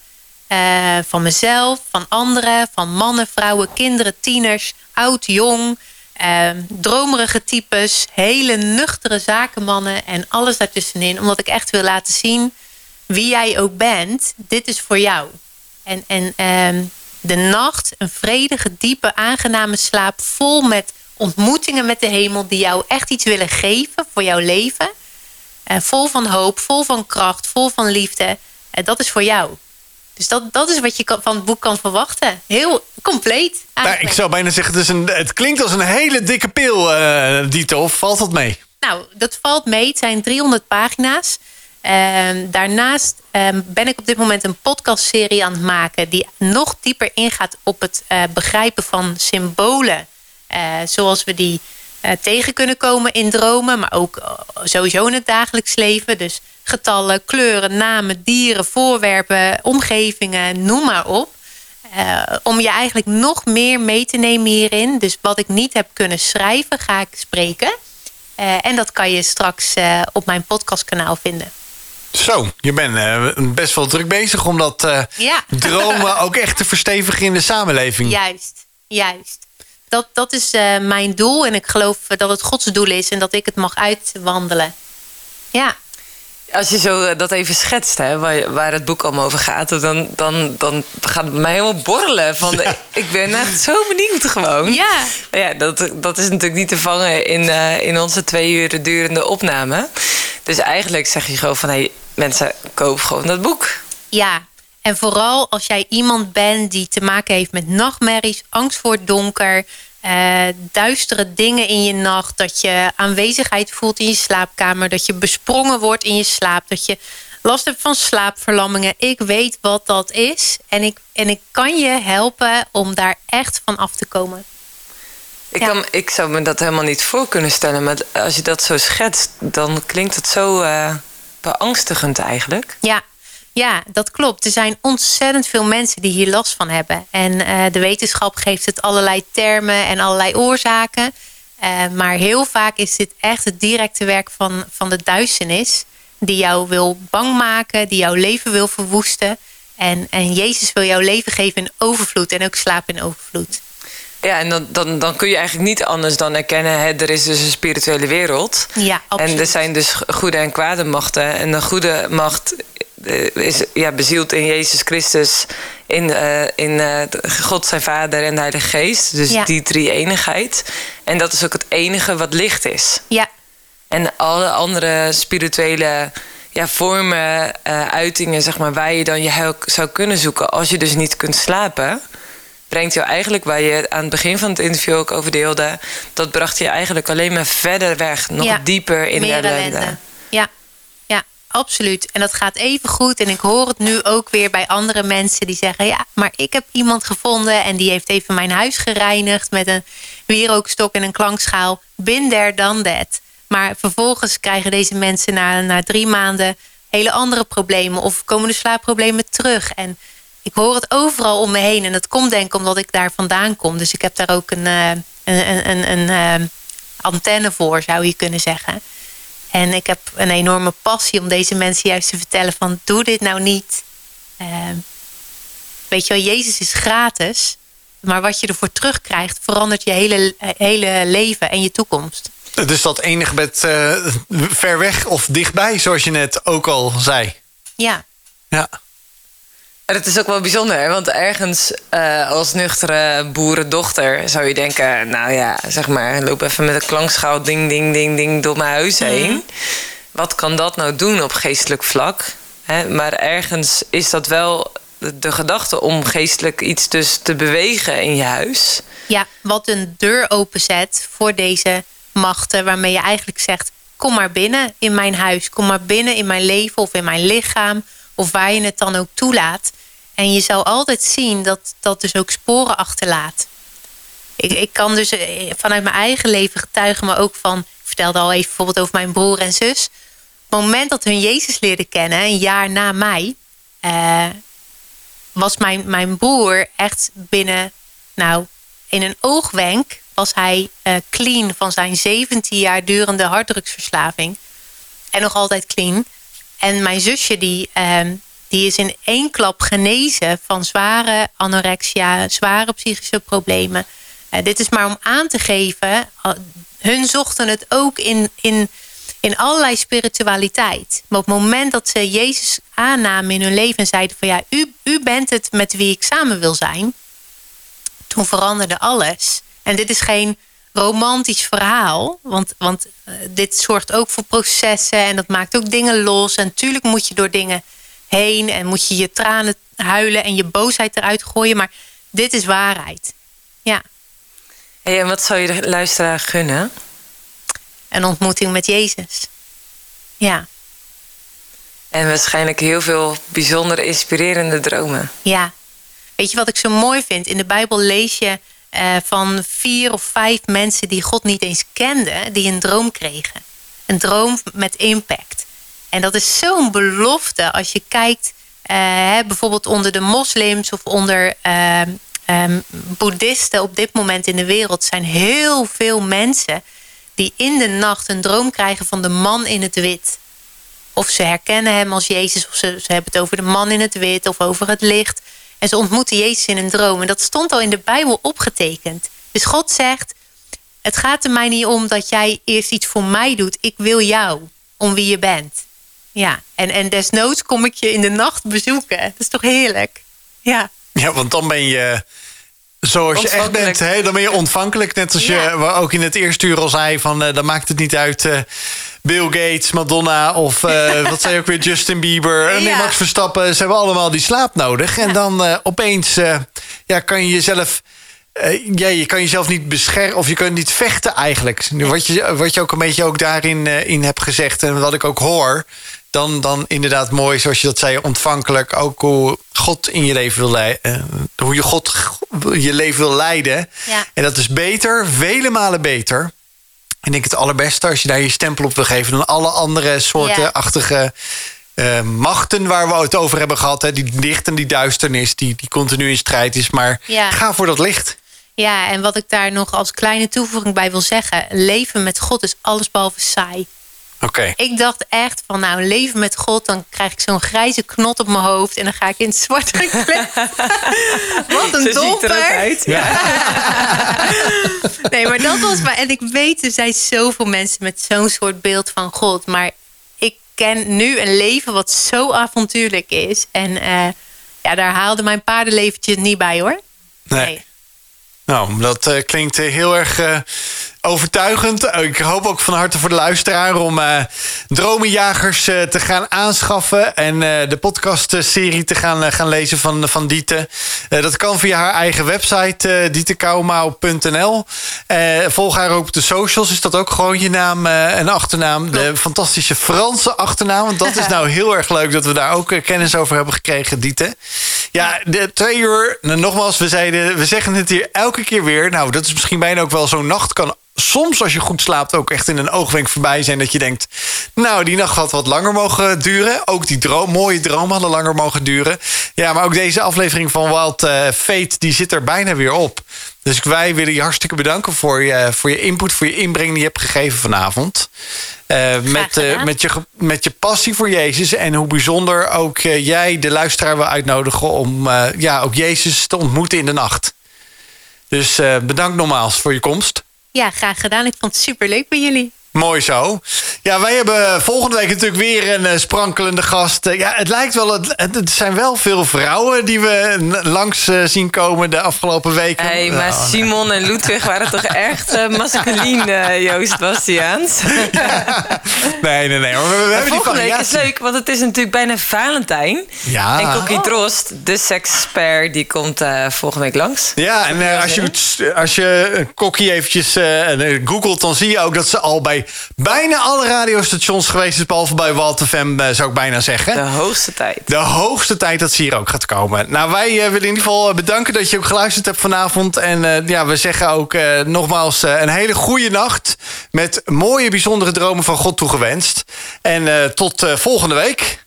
Uh, van mezelf, van anderen, van mannen, vrouwen, kinderen, tieners, oud, jong. Uh, dromerige types, hele nuchtere zakenmannen en alles daartussenin. Omdat ik echt wil laten zien wie jij ook bent. Dit is voor jou. En, en uh, de nacht, een vredige, diepe, aangename slaap. Vol met ontmoetingen met de hemel die jou echt iets willen geven voor jouw leven. Uh, vol van hoop, vol van kracht, vol van liefde. Uh, dat is voor jou. Dus dat, dat is wat je van het boek kan verwachten. Heel compleet. Nou, ik zou bijna zeggen, het, is een, het klinkt als een hele dikke pil, uh, Dieter. Of valt dat mee? Nou, dat valt mee. Het zijn 300 pagina's. Uh, daarnaast uh, ben ik op dit moment een podcastserie aan het maken... die nog dieper ingaat op het uh, begrijpen van symbolen. zoals we die tegen kunnen komen in dromen... maar ook sowieso in het dagelijks leven. Dus getallen, kleuren, namen, dieren, voorwerpen, omgevingen, noem maar op. Uh, om je eigenlijk nog meer mee te nemen hierin. Dus wat ik niet heb kunnen schrijven, ga ik spreken. Uh, en dat kan je straks uh, op mijn podcastkanaal vinden. Zo, je bent best wel druk bezig om dat ja. dromen ook echt te verstevigen in de samenleving. Juist, juist. Dat, dat is mijn doel en ik geloof dat het Gods doel is en dat ik het mag uitwandelen. Ja. Als je zo eh, dat even schetst, hè, waar, waar het boek allemaal over gaat, dan, dan, dan gaat het mij helemaal borrelen. Van, Ik ben echt zo benieuwd gewoon. Ja. ja dat, dat is natuurlijk niet te vangen in, uh, in onze twee uur durende opname. Dus eigenlijk zeg je gewoon van, hé, hey, mensen, koop gewoon dat boek. Ja, en vooral als jij iemand bent die te maken heeft met nachtmerries, angst voor het donker, uh, duistere dingen in je nacht. Dat je aanwezigheid voelt in je slaapkamer. Dat je besprongen wordt in je slaap. Dat je last hebt van slaapverlammingen. Ik weet wat dat is. En ik, en ik kan je helpen om daar echt van af te komen. Ik, kan, ik zou me dat helemaal niet voor kunnen stellen. Maar als je dat zo schetst, dan klinkt het zo uh, beangstigend eigenlijk. Ja, ja, dat klopt. Er zijn ontzettend veel mensen die hier last van hebben. En uh, de wetenschap geeft het allerlei termen en allerlei oorzaken. Uh, maar heel vaak is dit echt het directe werk van, van de duisternis. Die jou wil bang maken, die jouw leven wil verwoesten. En, en Jezus wil jouw leven geven in overvloed en ook slaap in overvloed. Ja, en dan, dan, dan kun je eigenlijk niet anders dan erkennen... Hè, er is dus een spirituele wereld. Ja, absoluut. En er zijn dus goede en kwade machten. En de goede macht eh, is ja, bezield in Jezus Christus, in, uh, in uh, God zijn Vader en de Heilige Geest. Dus ja. die drie eenigheid. En dat is ook het enige wat licht is. Ja. En alle andere spirituele ja, vormen, uh, uitingen, zeg maar, waar je dan je heil zou kunnen zoeken als je dus niet kunt slapen, brengt jou eigenlijk, waar je aan het begin van het interview ook over deelde, dat bracht je eigenlijk alleen maar verder weg, nog dieper in de ellende. Ja, ja, absoluut. En dat gaat even goed. En ik hoor het nu ook weer bij andere mensen die zeggen: Ja, maar ik heb iemand gevonden en die heeft even mijn huis gereinigd met een wierookstok en een klankschaal. Bin there, dan that. Maar vervolgens krijgen deze mensen na, na drie maanden hele andere problemen of komen de slaapproblemen terug. En ik hoor het overal om me heen. En dat komt denk ik omdat ik daar vandaan kom. Dus ik heb daar ook een, uh, een, een, een uh, antenne voor, zou je kunnen zeggen. En ik heb een enorme passie om deze mensen juist te vertellen van doe dit nou niet. Uh, weet je wel, Jezus is gratis. Maar wat je ervoor terugkrijgt verandert je hele, hele leven en je toekomst. Dus dat enige bed uh, ver weg of dichtbij, zoals je net ook al zei. Ja. Ja. Het is ook wel bijzonder, want ergens uh, als nuchtere boerendochter zou je denken: Nou ja, zeg maar, loop even met een klankschaal ding, ding, ding, ding door mijn huis mhm. heen. Wat kan dat nou doen op geestelijk vlak? maar ergens is dat wel de gedachte om geestelijk iets dus te bewegen in je huis. Ja, wat een deur openzet voor deze machten, waarmee je eigenlijk zegt: kom maar binnen in mijn huis, kom maar binnen in mijn leven of in mijn lichaam, of waar je het dan ook toelaat. En je zal altijd zien dat dat dus ook sporen achterlaat. Ik, ik kan dus eh, vanuit mijn eigen leven getuigen, maar ook van, ik vertelde al even bijvoorbeeld over mijn broer en zus. Op het moment dat hun Jezus leerden kennen, een jaar na mij, eh, was mijn, mijn broer echt binnen, nou, in een oogwenk was hij uh, clean van zijn 17 jaar durende harddrugsverslaving. En nog altijd clean. En mijn zusje die, uh, die is in één klap genezen van zware anorexia, zware psychische problemen. Uh, dit is maar om aan te geven, hun zochten het ook in, in, in allerlei spiritualiteit. Maar op het moment dat ze Jezus aannamen in hun leven en zeiden van ja, u, u bent het met wie ik samen wil zijn. Toen veranderde alles. En dit is geen romantisch verhaal. Want, want uh, dit zorgt ook voor processen en dat maakt ook dingen los. En natuurlijk moet je door dingen heen en moet je je tranen huilen en je boosheid eruit gooien. Maar dit is waarheid. Ja. Hey, en wat zou je de luisteraar gunnen? Een ontmoeting met Jezus. Ja. En waarschijnlijk heel veel bijzondere, inspirerende dromen. Ja. Weet je wat ik zo mooi vind? In de Bijbel lees je uh, van vier of vijf mensen die God niet eens kenden, die een droom kregen. Een droom met impact. En dat is zo'n belofte als je kijkt, uh, bijvoorbeeld onder de moslims of onder uh, um, boeddhisten op dit moment in de wereld, zijn heel veel mensen die in de nacht een droom krijgen van de man in het wit. Of ze herkennen hem als Jezus, of ze, ze hebben het over de man in het wit of over het licht. En ze ontmoeten Jezus in een droom. En dat stond al in de Bijbel opgetekend. Dus God zegt: Het gaat er mij niet om dat jij eerst iets voor mij doet. Ik wil jou om wie je bent. Ja, en, en desnoods kom ik je in de nacht bezoeken. Dat is toch heerlijk? Ja. Ja, want dan ben je zoals je echt bent, hè? dan ben je ontvankelijk. Net als je ook in het eerste uur al zei: van, uh, dan maakt het niet uit. Uh, Bill Gates, Madonna of uh, wat zei ook weer Justin Bieber. En ja. Max Verstappen. Ze hebben allemaal die slaap nodig. En dan opeens ja, kan je jezelf. ja, je kan jezelf niet beschermen of je kunt niet vechten eigenlijk. Wat je, wat je ook een beetje ook daarin in hebt gezegd en wat ik ook hoor dan, dan inderdaad mooi, zoals je dat zei, ontvankelijk. Ook hoe God in je leven wil leiden. Eh, hoe je God je leven wil leiden. Ja. En dat is beter, vele malen beter. En ik het allerbeste als je daar je stempel op wil geven dan alle andere soorten achtige uh, machten waar we het over hebben gehad. Hè, die licht en die duisternis, die, die continu in strijd is. Maar ga voor dat licht. Ja, en wat ik daar nog als kleine toevoeging bij wil zeggen: leven met God is allesbehalve saai. Ik dacht echt van nou, leven met God, dan krijg ik zo'n grijze knot op mijn hoofd en dan ga ik in het zwart gekleed. Wat een domper. Ja. nee, maar dat was maar. En ik weet, er zijn zoveel mensen met zo'n soort beeld van God. Maar ik ken nu een leven wat zo avontuurlijk is. En uh, ja, daar haalde mijn paardenleventje niet bij hoor. Nee. nee. Nou, dat uh, klinkt heel erg overtuigend. Ik hoop ook van harte voor de luisteraar om uh, Dromenjagers uh, te gaan aanschaffen. En uh, de podcastserie te gaan, gaan lezen van, van Diete. dat kan via haar eigen website, dietekouwmouw.nl. volg haar ook op de socials. Is dat ook gewoon je naam en achternaam? De fantastische Franse achternaam. Want dat is nou heel erg leuk dat we daar ook kennis over hebben gekregen, Diete. Ja, de twee uur, nou, nogmaals, we, zeiden, we zeggen het hier elke keer weer. Nou, dat is misschien bijna ook wel zo'n nacht kan soms als je goed slaapt ook echt in een oogwenk voorbij zijn. Dat je denkt, nou die nacht had wat langer mogen duren. Ook die droom, mooie droom hadden langer mogen duren. Ja, maar ook deze aflevering van Wild uh, Fate, die zit er bijna weer op. Dus wij willen je hartstikke bedanken voor je, voor je input, voor je inbreng die je hebt gegeven vanavond. Uh, met, uh, met, je, met je passie voor Jezus en hoe bijzonder ook jij de luisteraar wil uitnodigen om ja, ook Jezus te ontmoeten in de nacht. Dus bedankt nogmaals voor je komst. Ja, graag gedaan. Ik vond het super leuk bij jullie. Mooi zo. Ja, wij hebben volgende week natuurlijk weer een uh, sprankelende gast. Uh, ja, het lijkt wel, het, het, zijn wel veel vrouwen die we langs uh, zien komen de afgelopen weken. Hey, maar oh, Simon en Ludwig waren toch echt masculien, Joost Bastiaans? nee, nee, nee. Maar we, we hebben volgende week is leuk, want het is natuurlijk bijna Valentijn. Ja. En Kokkie Drost, de seksper, die komt volgende week langs. Ja, en als je, als je Kokkie eventjes googelt, dan zie je ook dat ze al bij bijna alle radiostations geweest is, behalve bij Walter FM, eh, zou ik bijna zeggen. De hoogste tijd. De hoogste tijd dat ze hier ook gaat komen. Nou, wij uh, willen in ieder geval eh, bedanken dat je ook geluisterd hebt vanavond. En ja, we zeggen ook nogmaals een hele goede nacht. Met mooie, bijzondere dromen van God toegewenst. En tot volgende week.